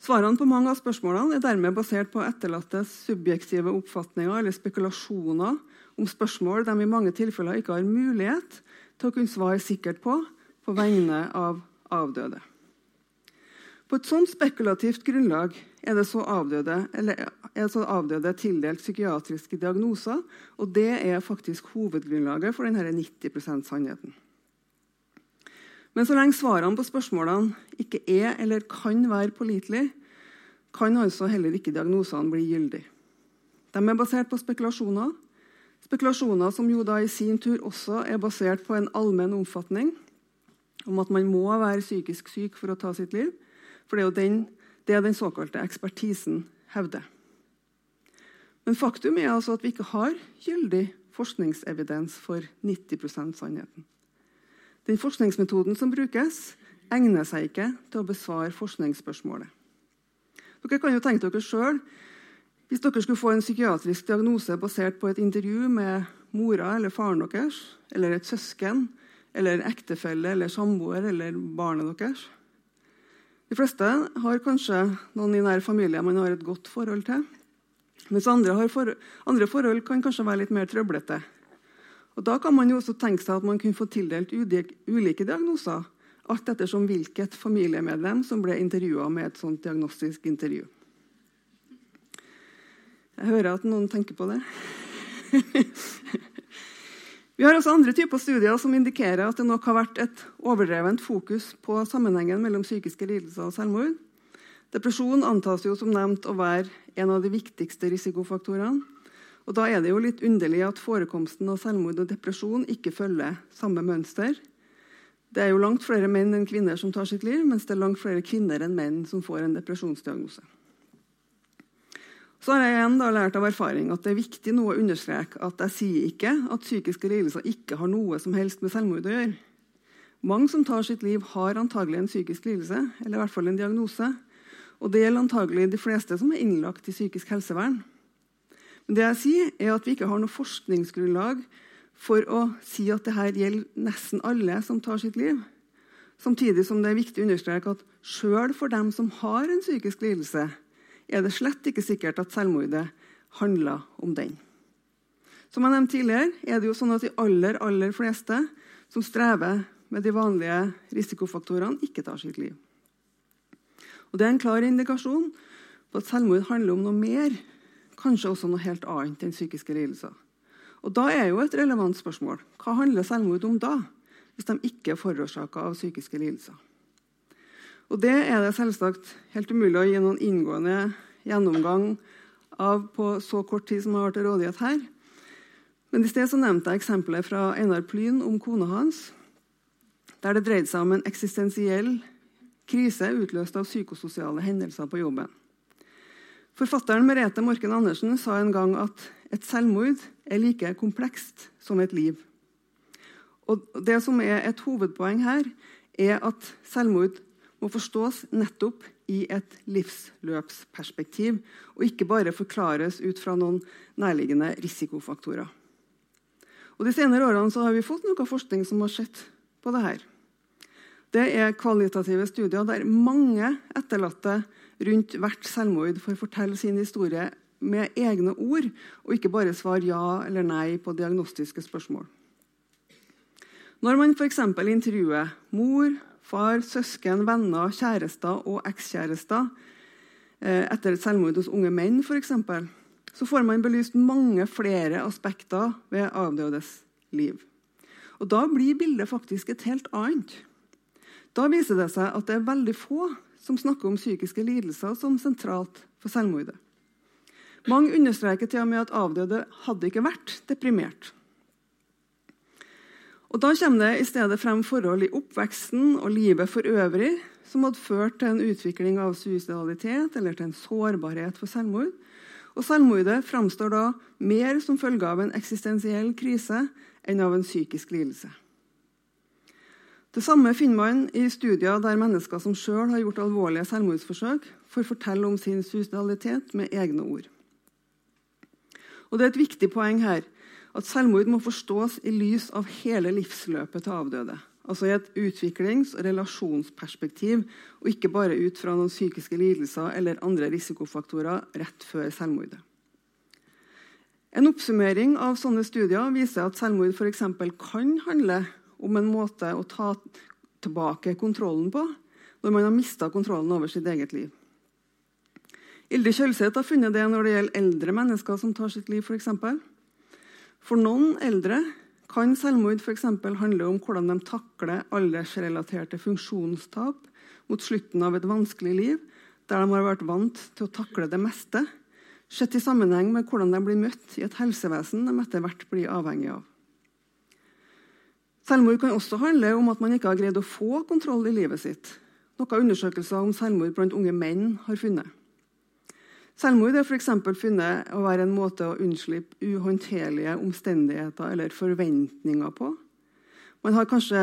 Svarene på mange av spørsmålene er dermed basert på etterlattes subjektive oppfatninger eller spekulasjoner om spørsmål de i mange tilfeller ikke har mulighet til å kunne svare sikkert på på vegne av avdøde. På et sånt spekulativt grunnlag er det så avdøde, er så avdøde tildelt psykiatriske diagnoser. Og det er faktisk hovedgrunnlaget for denne 90 %-sannheten. Men så lenge svarene på spørsmålene ikke er eller kan være pålitelige, kan altså heller ikke diagnosene bli gyldige. De er basert på spekulasjoner, spekulasjoner som jo da i sin tur også er basert på en allmenn omfatning om at man må være psykisk syk for å ta sitt liv. For det er jo den, det den såkalte ekspertisen hevder. Men faktum er altså at vi ikke har gyldig forskningsevidens for 90% sannheten. Den forskningsmetoden som brukes, egner seg ikke til å besvare forskningsspørsmålet. Dere kan jo tenke dere selv, Hvis dere skulle få en psykiatrisk diagnose basert på et intervju med mora eller faren deres, eller et søsken, eller ektefelle eller samboer eller barnet deres de fleste har kanskje noen i nær familie man har et godt forhold til. Mens andre, for, andre forhold kan kanskje være litt mer trøblete. Og Da kan man jo også tenke seg at man kunne få tildelt ulike diagnoser, alt ettersom hvilket familiemedlem som ble intervjua med et sånt diagnostisk intervju. Jeg hører at noen tenker på det. Vi har også andre typer studier som indikerer at det nok har vært et overdrevent fokus på sammenhengen mellom psykiske lidelser og selvmord. Depresjon antas jo som nevnt å være en av de viktigste risikofaktorene. Og Da er det jo litt underlig at forekomsten av selvmord og depresjon ikke følger samme mønster. Det er jo langt flere menn enn kvinner som tar sitt liv, mens det er langt flere kvinner enn menn som får en depresjonsdiagnose. Så har jeg igjen lært av erfaring at det er viktig nå å understreke at jeg sier ikke at psykiske lidelser ikke har noe som helst med selvmord å gjøre. Mange som tar sitt liv, har antagelig en psykisk lidelse, eller i hvert fall en diagnose. Og det gjelder antagelig de fleste som er innlagt i psykisk helsevern. Men det jeg sier, er at vi ikke har noe forskningsgrunnlag for å si at dette gjelder nesten alle som tar sitt liv. Samtidig som det er viktig å understreke at sjøl for dem som har en psykisk lidelse, er det slett ikke sikkert at selvmordet handler om den. Som jeg nevnte tidligere, er det jo sånn at de aller, aller fleste som strever med de vanlige risikofaktorene, ikke tar sitt liv. Og Det er en klar indikasjon på at selvmord handler om noe mer, kanskje også noe helt annet enn psykiske lidelser. Og Da er jo et relevant spørsmål hva handler selvmord om da, hvis de ikke er forårsaka av psykiske lidelser? Og Det er det selvsagt helt umulig å gi noen inngående gjennomgang av på så kort tid som har til rådighet her. Men i sted så nevnte jeg eksempelet fra Einar Plyn om kona hans, der det dreide seg om en eksistensiell krise utløst av psykososiale hendelser på jobben. Forfatteren Merete Morken Andersen sa en gang at et selvmord er like komplekst som et liv. Og Det som er et hovedpoeng her, er at selvmord må forstås nettopp i et livsløpsperspektiv, og ikke bare forklares ut fra noen nærliggende risikofaktorer. Og De senere årene har vi fått noe forskning som har sett på dette. Det er kvalitative studier der mange etterlatte rundt hvert selvmord får fortelle sin historie med egne ord, og ikke bare svare ja eller nei på diagnostiske spørsmål. Når man f.eks. intervjuer mor, far, søsken, venner, kjærester og ekskjærester eh, etter et selvmord hos unge menn, eksempel, så får man belyst mange flere aspekter ved avdødes liv. Og Da blir bildet faktisk et helt annet. Da viser det seg at det er veldig få som snakker om psykiske lidelser som sentralt for selvmordet. Mange understreker til og med at avdøde hadde ikke vært deprimert. Og Da kommer det i stedet frem forhold i oppveksten og livet for øvrig som hadde ført til en utvikling av suicidalitet eller til en sårbarhet for selvmord. Og Selvmordet framstår da mer som følge av en eksistensiell krise enn av en psykisk lidelse. Det samme finner man i studier der mennesker som sjøl har gjort alvorlige selvmordsforsøk, får fortelle om sin suicidalitet med egne ord. Og Det er et viktig poeng her at selvmord må forstås i lys av hele livsløpet til avdøde. Altså i et utviklings- og relasjonsperspektiv, og ikke bare ut fra noen psykiske lidelser eller andre risikofaktorer rett før selvmordet. En oppsummering av sånne studier viser at selvmord for kan handle om en måte å ta tilbake kontrollen på når man har mista kontrollen over sitt eget liv. Ilde Kjølseth har funnet det når det gjelder eldre mennesker som tar sitt liv. For, eksempel. for noen eldre kan selvmord for handle om hvordan de takler aldersrelaterte funksjonstap mot slutten av et vanskelig liv, der de har vært vant til å takle det meste, sett i sammenheng med hvordan de blir møtt i et helsevesen de etter hvert blir avhengig av. Selvmord kan også handle om at man ikke har greid å få kontroll i livet sitt, noe undersøkelser om selvmord blant unge menn har funnet. Selvmord er f.eks. funnet å være en måte å unnslippe uhåndterlige omstendigheter eller forventninger på. Man har kanskje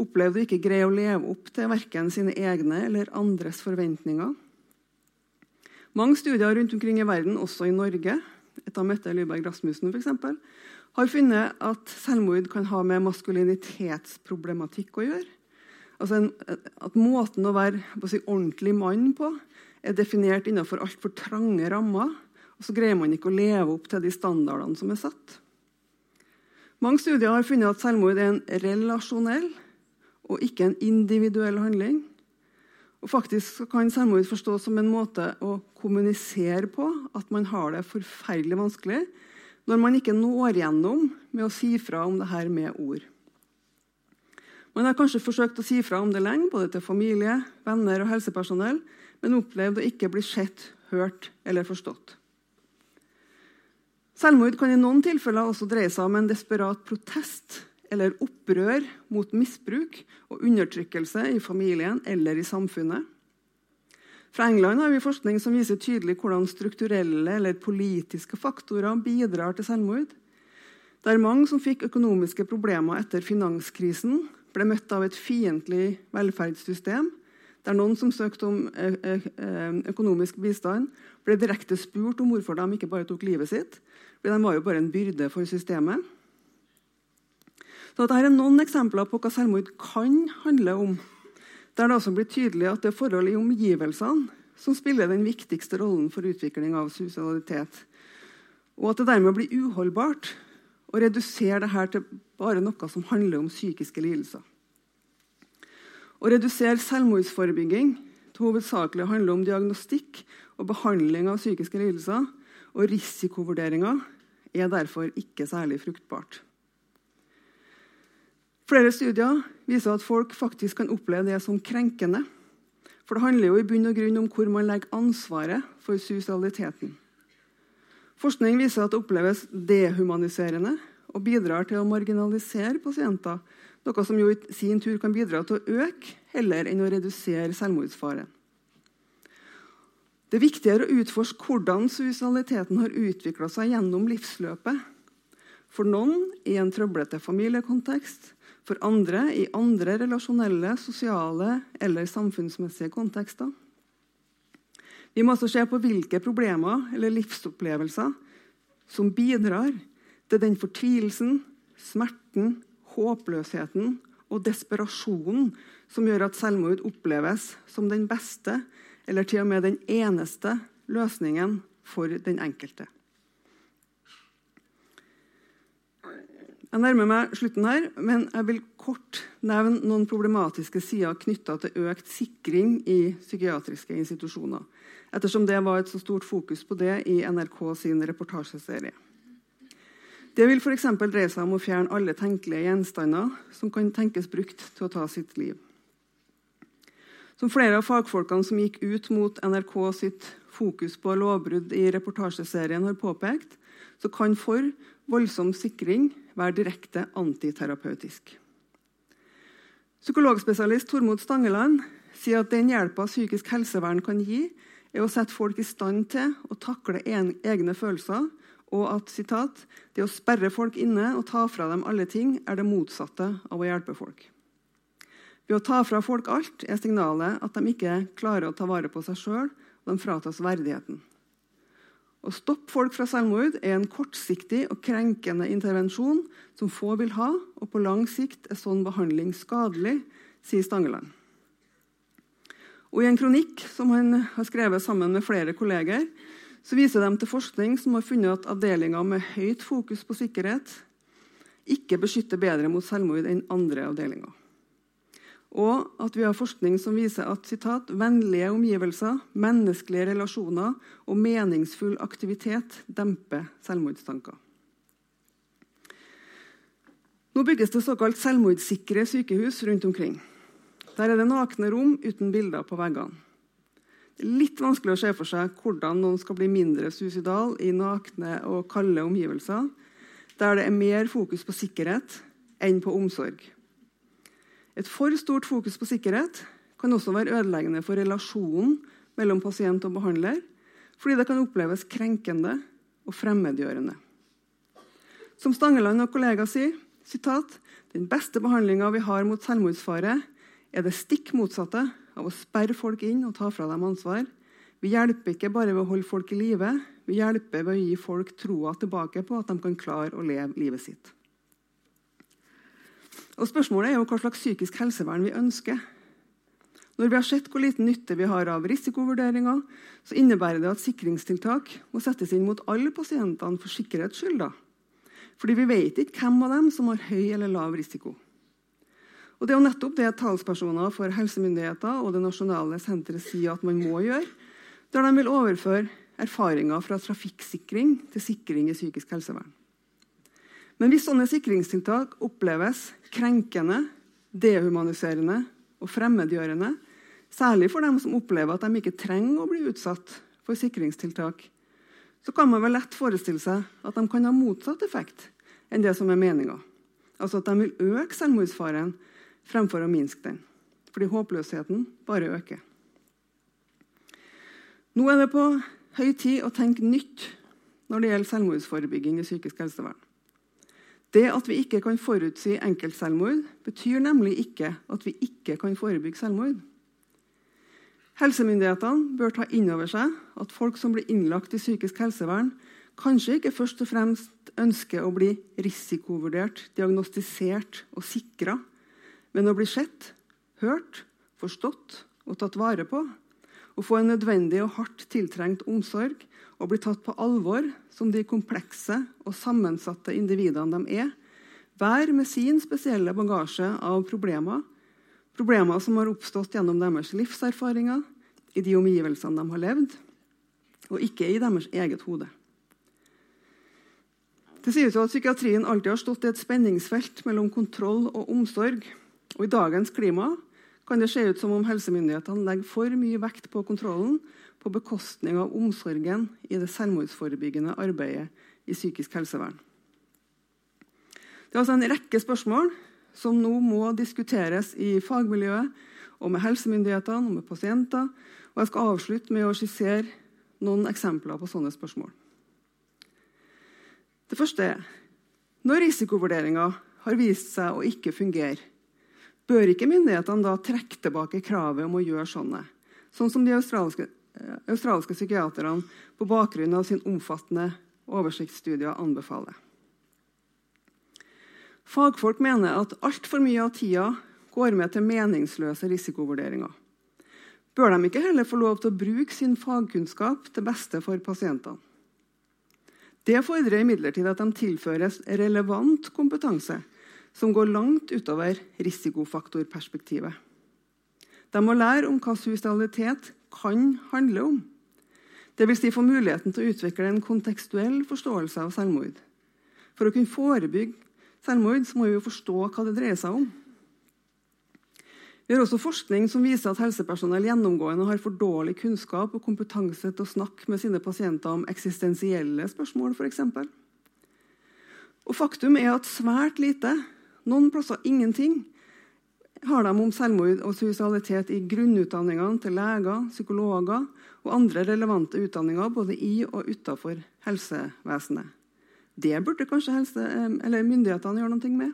opplevd å ikke greie å leve opp til verken sine egne eller andres forventninger. Mange studier rundt omkring i verden, også i Norge, et av Mette Lyberg Rasmussen f.eks., har funnet at selvmord kan ha med maskulinitetsproblematikk å gjøre. Altså en, at Måten å være si, ordentlig mann på er definert innenfor altfor trange rammer. Og så greier man ikke å leve opp til de standardene som er satt. Mange studier har funnet at selvmord er en relasjonell og ikke en individuell handling. Og faktisk kan selvmord forstås som en måte å kommunisere på at man har det forferdelig vanskelig, når man ikke når gjennom med å si fra om det her med ord. Man har kanskje forsøkt å si fra om det lenge, både til familie, venner og helsepersonell, men opplevd å ikke bli sett, hørt eller forstått. Selvmord kan i noen tilfeller også dreie seg om en desperat protest eller opprør mot misbruk og undertrykkelse i familien eller i samfunnet. Fra England har vi forskning som viser tydelig hvordan strukturelle eller politiske faktorer bidrar til selvmord. Der mange som fikk økonomiske problemer etter finanskrisen, ble møtt av et fiendtlig velferdssystem, der noen som søkte om økonomisk bistand, ble direkte spurt om hvorfor de ikke bare tok livet sitt. For de var jo bare en byrde for systemet. Så Dette er noen eksempler på hva selvmord kan handle om. Der det også blir tydelig at det er forhold i omgivelsene som spiller den viktigste rollen for utvikling av suicidalitet. Og at det dermed blir uholdbart å redusere dette til bare noe som handler om psykiske lidelser. Å redusere selvmordsforebygging til hovedsakelig å handle om diagnostikk og behandling av psykiske lidelser og risikovurderinger er derfor ikke særlig fruktbart. Flere studier viser at folk faktisk kan oppleve det som krenkende. For det handler jo i bunn og grunn om hvor man legger ansvaret for suicidaliteten. Forskning viser at det oppleves dehumaniserende og bidrar til å marginalisere pasienter, noe som jo i sin tur kan bidra til å øke heller enn å redusere selvmordsfaren. Det er viktigere å utforske hvordan suicidaliteten har utvikla seg gjennom livsløpet. For noen i en trøblete familiekontekst, for andre i andre relasjonelle, sosiale eller samfunnsmessige kontekster. Vi må også se på hvilke problemer eller livsopplevelser som bidrar til den fortvilelsen, smerten, håpløsheten og desperasjonen som gjør at selvmord oppleves som den beste eller til og med den eneste løsningen for den enkelte. Jeg nærmer meg slutten her, men jeg vil kort nevne noen problematiske sider knytta til økt sikring i psykiatriske institusjoner, ettersom det var et så stort fokus på det i NRK sin reportasjeserie. Det vil f.eks. dreie seg om å fjerne alle tenkelige gjenstander som kan tenkes brukt til å ta sitt liv. Som flere av fagfolkene som gikk ut mot NRK sitt fokus på lovbrudd i reportasjeserien har påpekt, så kan for voldsom sikring være direkte antiterapeutisk. Psykologspesialist Tormod Stangeland sier at den hjelpa psykisk helsevern kan gi, er å sette folk i stand til å takle egne følelser og at citat, det å sperre folk inne og ta fra dem alle ting er det motsatte av å hjelpe folk. Ved å ta fra folk alt er signalet at de ikke klarer å ta vare på seg sjøl, og de fratas verdigheten. Å stoppe folk fra selvmord er en kortsiktig og krenkende intervensjon som få vil ha, og på lang sikt er sånn behandling skadelig, sier Stangeland. Og I en kronikk som han har skrevet sammen med flere kolleger, så viser de til forskning som har funnet at avdelinger med høyt fokus på sikkerhet ikke beskytter bedre mot selvmord enn andre avdelinger. Og at vi har forskning som viser at citat, vennlige omgivelser, menneskelige relasjoner og meningsfull aktivitet demper selvmordstanker. Nå bygges det såkalt selvmordssikre sykehus rundt omkring. Der er det nakne rom uten bilder på veggene. Det er litt vanskelig å se for seg hvordan noen skal bli mindre suicidal i nakne og kalde omgivelser, der det er mer fokus på sikkerhet enn på omsorg. Et for stort fokus på sikkerhet kan også være ødeleggende for relasjonen mellom pasient og behandler, fordi det kan oppleves krenkende og fremmedgjørende. Som Stangeland og kollega sier, sitat, den beste behandlinga vi har mot selvmordsfare, er det stikk motsatte av å sperre folk inn og ta fra dem ansvar. Vi hjelper ikke bare ved å holde folk i live, vi hjelper ved å gi folk troa tilbake på at de kan klare å leve livet sitt. Og Spørsmålet er jo hva slags psykisk helsevern vi ønsker. Når vi har sett hvor liten nytte vi har av risikovurderinger, så innebærer det at sikringstiltak må settes inn mot alle pasientene for sikkerhets skyld. Fordi vi vet ikke hvem av dem som har høy eller lav risiko. Og Det er jo nettopp det talspersoner for helsemyndigheter og det nasjonale senteret sier at man må gjøre, der de vil overføre erfaringer fra trafikksikring til sikring i psykisk helsevern. Men hvis sånne sikringstiltak oppleves krenkende, dehumaniserende og fremmedgjørende, særlig for dem som opplever at de ikke trenger å bli utsatt for sikringstiltak, så kan man vel lett forestille seg at de kan ha motsatt effekt enn det som er meninga. Altså at de vil øke selvmordsfaren fremfor å minske den. Fordi håpløsheten bare øker. Nå er det på høy tid å tenke nytt når det gjelder selvmordsforebygging i psykisk helsevern. Det at vi ikke kan forutsi enkeltselvmord, betyr nemlig ikke at vi ikke kan forebygge selvmord. Helsemyndighetene bør ta inn over seg at folk som blir innlagt i psykisk helsevern, kanskje ikke først og fremst ønsker å bli risikovurdert, diagnostisert og sikra, men å bli sett, hørt, forstått og tatt vare på. Og få en nødvendig og hardt tiltrengt omsorg og bli tatt på alvor som de komplekse og sammensatte individene de er, hver med sin spesielle bagasje av problemer. Problemer som har oppstått gjennom deres livserfaringer, i de omgivelsene de har levd, og ikke i deres eget hode. Det sies jo at Psykiatrien alltid har stått i et spenningsfelt mellom kontroll og omsorg. Og I dagens klima kan det se ut som om helsemyndighetene legger for mye vekt på kontrollen på bekostning av omsorgen i det selvmordsforebyggende arbeidet i psykisk helsevern. Det er altså en rekke spørsmål som nå må diskuteres i fagmiljøet og med helsemyndighetene og med pasienter. og Jeg skal avslutte med å skissere noen eksempler på sånne spørsmål. Det første er når risikovurderinga har vist seg å ikke fungere, bør ikke myndighetene da trekke tilbake kravet om å gjøre sånne, sånn som de australske Eh, australske psykiaterne på bakgrunn av sin omfattende oversiktsstudier anbefaler. Fagfolk mener at altfor mye av tida går med til meningsløse risikovurderinger. Bør de ikke heller få lov til å bruke sin fagkunnskap til beste for pasientene? Det fordrer imidlertid at de tilføres relevant kompetanse som går langt utover risikofaktorperspektivet. De må lære om hva suicidalitet kan handle om. Dvs. Si få muligheten til å utvikle en kontekstuell forståelse av selvmord. For å kunne forebygge selvmord må vi jo forstå hva det dreier seg om. Vi har også forskning som viser at helsepersonell gjennomgående har for dårlig kunnskap og kompetanse til å snakke med sine pasienter om eksistensielle spørsmål, f.eks. Og faktum er at svært lite, noen plasser ingenting, har de om selvmord og suicidalitet i grunnutdanningene til leger, psykologer og andre relevante utdanninger både i og utenfor helsevesenet. Det burde kanskje helse, myndighetene gjøre noe med.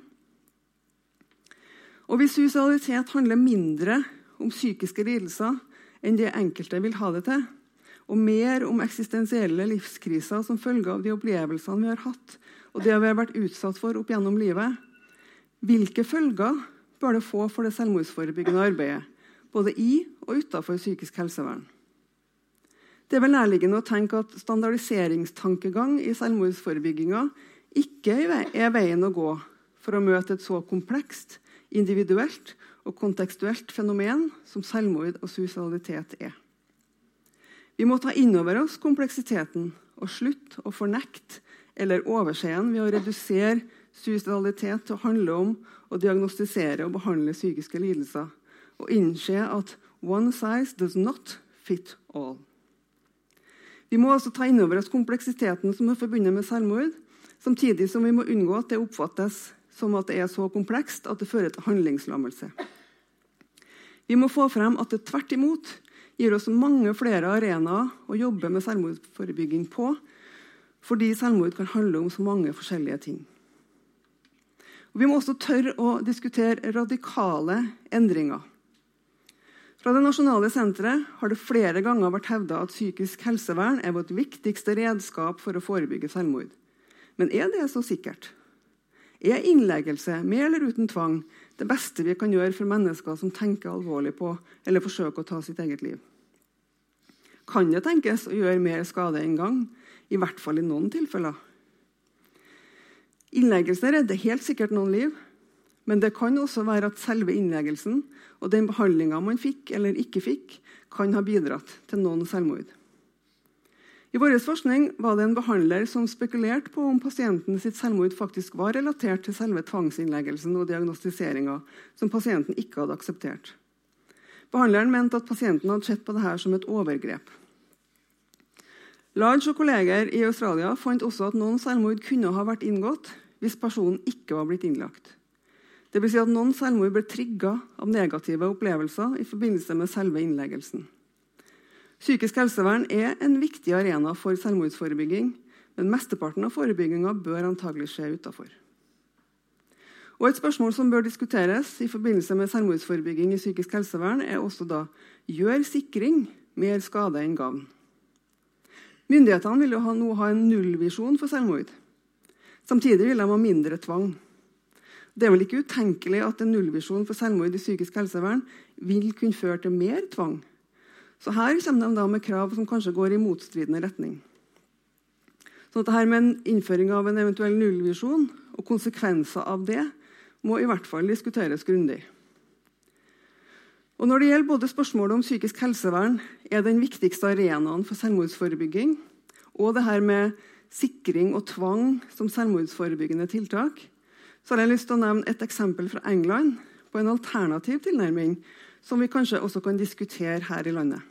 Og Hvis suicidalitet handler mindre om psykiske lidelser enn det enkelte vil ha det til, og mer om eksistensielle livskriser som følge av de opplevelsene vi har hatt, og det vi har vært utsatt for opp gjennom livet, hvilke følger bør det få for det selvmordsforebyggende arbeidet, både i og utenfor psykisk helsevern. Det er vel nærliggende å tenke at standardiseringstankegang i selvmordsforebygginga ikke er veien å gå for å møte et så komplekst, individuelt og kontekstuelt fenomen som selvmord og suicidalitet er. Vi må ta inn over oss kompleksiteten og slutte å fornekte eller overse den ved å redusere suicidalitet handle om å diagnostisere og behandle psykiske lidelser. Og innse at one size does not fit all. Vi må også ta inn over oss kompleksiteten som er forbundet med selvmord, samtidig som vi må unngå at det oppfattes som at det er så komplekst at det fører til handlingslammelse. Vi må få frem at det tvert imot gir oss mange flere arenaer å jobbe med selvmordsforebygging på, fordi selvmord kan handle om så mange forskjellige ting. Vi må også tørre å diskutere radikale endringer. Fra Det nasjonale senteret har det flere ganger vært hevda at psykisk helsevern er vårt viktigste redskap for å forebygge selvmord. Men er det så sikkert? Er innleggelse, med eller uten tvang, det beste vi kan gjøre for mennesker som tenker alvorlig på eller forsøker å ta sitt eget liv? Kan det tenkes å gjøre mer skade enn gang, i hvert fall i noen tilfeller? Innleggelse redder helt sikkert noen liv, men det kan også være at selve innleggelsen og den behandlinga man fikk eller ikke fikk, kan ha bidratt til noen selvmord. I vår forskning var det en behandler som spekulerte på om pasienten sitt selvmord faktisk var relatert til selve tvangsinnleggelsen og diagnostiseringa, som pasienten ikke hadde akseptert. Behandleren mente at pasienten hadde sett på dette som et overgrep. Large og kolleger i Australia fant også at noen selvmord kunne ha vært inngått hvis personen ikke var blitt innlagt. Det vil si at noen selvmord ble trigga av negative opplevelser i forbindelse med selve innleggelsen. Psykisk helsevern er en viktig arena for selvmordsforebygging, men mesteparten av forebygginga bør antagelig skje utafor. Et spørsmål som bør diskuteres i forbindelse med selvmordsforebygging i psykisk helsevern, er også da gjør sikring mer skade enn gavn. Myndighetene vil jo nå ha en nullvisjon for selvmord. Samtidig vil de ha mindre tvang. Det er vel ikke utenkelig at en nullvisjon for selvmord i psykisk helsevern vil kunne føre til mer tvang. Så her kommer de da med krav som kanskje går i motstridende retning. Så dette med en innføring av en eventuell nullvisjon og konsekvenser av det må i hvert fall diskuteres grundig. Og Når det gjelder både spørsmålet om psykisk helsevern er den viktigste arenaen for selvmordsforebygging, og det her med sikring og tvang som selvmordsforebyggende tiltak, så har jeg lyst til å nevne et eksempel fra England på en alternativ tilnærming som vi kanskje også kan diskutere her i landet.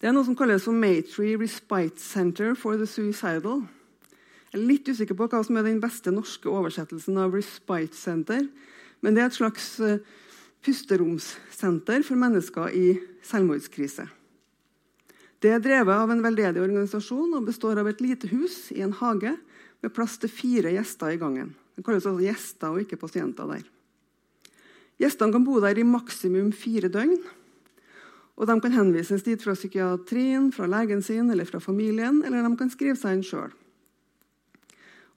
Det er noe som kalles for Maytree Respite Center for the Suicidal. Jeg er litt usikker på hva som er den beste norske oversettelsen av Respite Center, men det er et slags uh, pusteromssenter for mennesker i selvmordskrise. Det er drevet av en veldedig organisasjon og består av et lite hus i en hage med plass til fire gjester i gangen. Det kalles altså gjester og ikke pasienter der. Gjestene kan bo der i maksimum fire døgn. Og De kan henvises dit fra psykiatrien, fra legen sin eller fra familien, eller de kan skrive seg inn sjøl.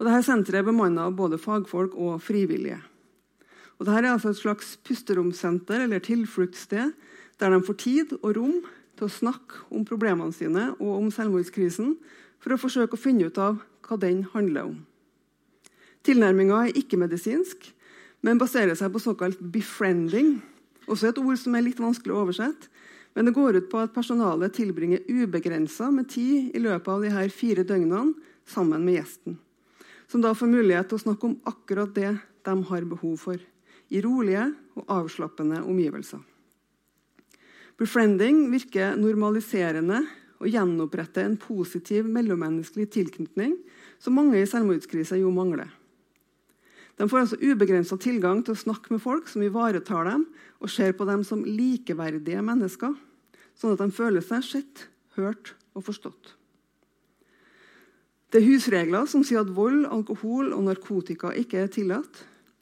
Dette senteret er bemannet av både fagfolk og frivillige. Og Dette er altså et slags pusteromsenter eller tilfluktssted der de får tid og rom til å snakke om problemene sine og om selvmordskrisen for å forsøke å finne ut av hva den handler om. Tilnærminga er ikke-medisinsk, men baserer seg på såkalt befriending. Også et ord som er litt vanskelig å oversette. Men det går ut på at personalet tilbringer ubegrensa med tid i løpet av de her fire døgnene sammen med gjesten. Som da får mulighet til å snakke om akkurat det de har behov for i rolige og avslappende omgivelser. Befriending virker normaliserende og gjenoppretter en positiv mellommenneskelig tilknytning som mange i selvmordskrise jo mangler. De får altså ubegrensa tilgang til å snakke med folk som ivaretar dem og ser på dem som likeverdige mennesker, sånn at de føler seg sett, hørt og forstått. Det er husregler som sier at vold, alkohol og narkotika ikke er tillatt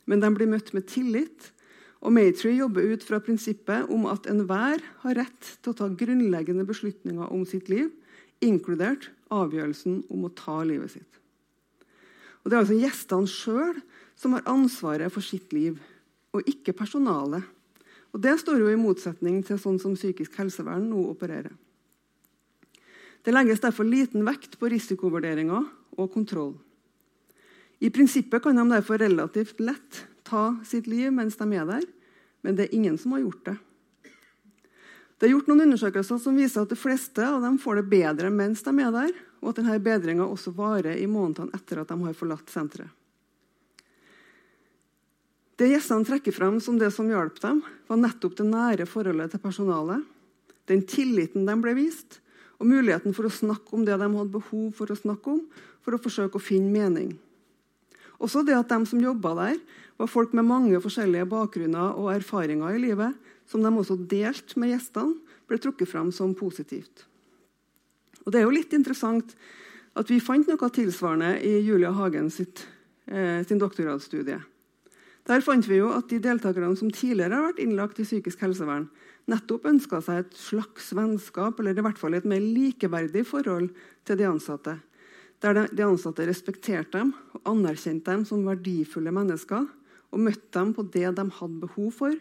men de blir møtt med tillit. Og Matry jobber ut fra prinsippet om at enhver har rett til å ta grunnleggende beslutninger om sitt liv, inkludert avgjørelsen om å ta livet sitt. Og Det er altså gjestene sjøl som har ansvaret for sitt liv, og ikke personalet. Og Det står jo i motsetning til sånn som psykisk helsevern nå opererer. Det legges derfor liten vekt på risikovurderinger og kontroll. I prinsippet kan de derfor relativt lett ta sitt liv mens de er der, men det er ingen som har gjort det. Det er gjort noen undersøkelser som viser at de fleste av dem får det bedre mens de er der, og at denne bedringa også varer i månedene etter at de har forlatt senteret. Det gjestene trekker frem som det som hjalp dem, var nettopp det nære forholdet til personalet, den tilliten de ble vist, og muligheten for å snakke om det de hadde behov for å snakke om, for å forsøke å finne mening. Også det at de som jobba der, var folk med mange forskjellige bakgrunner og erfaringer i livet, som de også delte med gjestene, ble trukket fram som positivt. Og Det er jo litt interessant at vi fant noe tilsvarende i Julia Hagen sitt, eh, sin doktorgradsstudie. Der fant vi jo at de deltakerne som tidligere har vært innlagt i psykisk helsevern, nettopp ønska seg et slags vennskap, eller i hvert fall et mer likeverdig forhold til de ansatte der de ansatte respekterte dem og anerkjente dem som verdifulle mennesker og møtte dem på det de hadde behov for,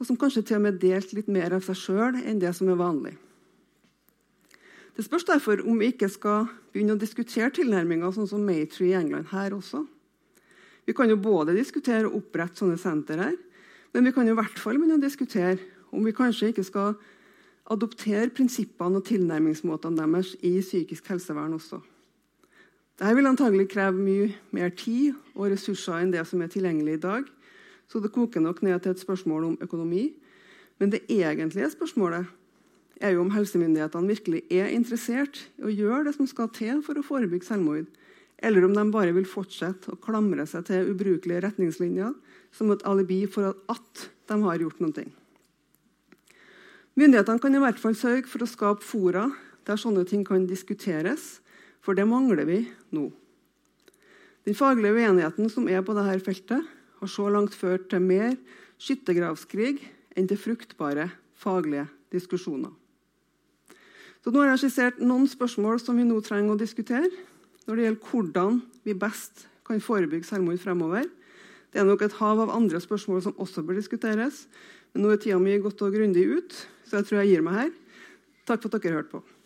og som kanskje til og med delte litt mer av seg sjøl enn det som er vanlig. Det spørs derfor om vi ikke skal begynne å diskutere tilnærminger sånn som Maytree i England her også. Vi kan jo både diskutere å opprette sånne senter her, men vi kan jo i hvert fall begynne å diskutere om vi kanskje ikke skal adoptere prinsippene og tilnærmingsmåtene deres i psykisk helsevern også. Dette vil antagelig kreve mye mer tid og ressurser enn det som er tilgjengelig i dag. Så det koker nok ned til et spørsmål om økonomi. Men det egentlige spørsmålet er jo om helsemyndighetene virkelig er interessert i å gjøre det som skal til for å forebygge selvmord, eller om de bare vil fortsette å klamre seg til ubrukelige retningslinjer som et alibi for at de har gjort noe. Myndighetene kan i hvert fall sørge for å skape fora der sånne ting kan diskuteres, for det mangler vi nå. Den faglige uenigheten som er på dette feltet, har så langt ført til mer skyttergravskrig enn til fruktbare faglige diskusjoner. Så nå har jeg skissert noen spørsmål som vi nå trenger å diskutere når det gjelder hvordan vi best kan forebygge selvmord fremover. Det er nok et hav av andre spørsmål som også bør diskuteres. Men nå er tida mi gått og grundig ut, så jeg tror jeg gir meg her. Takk for at dere hørte på.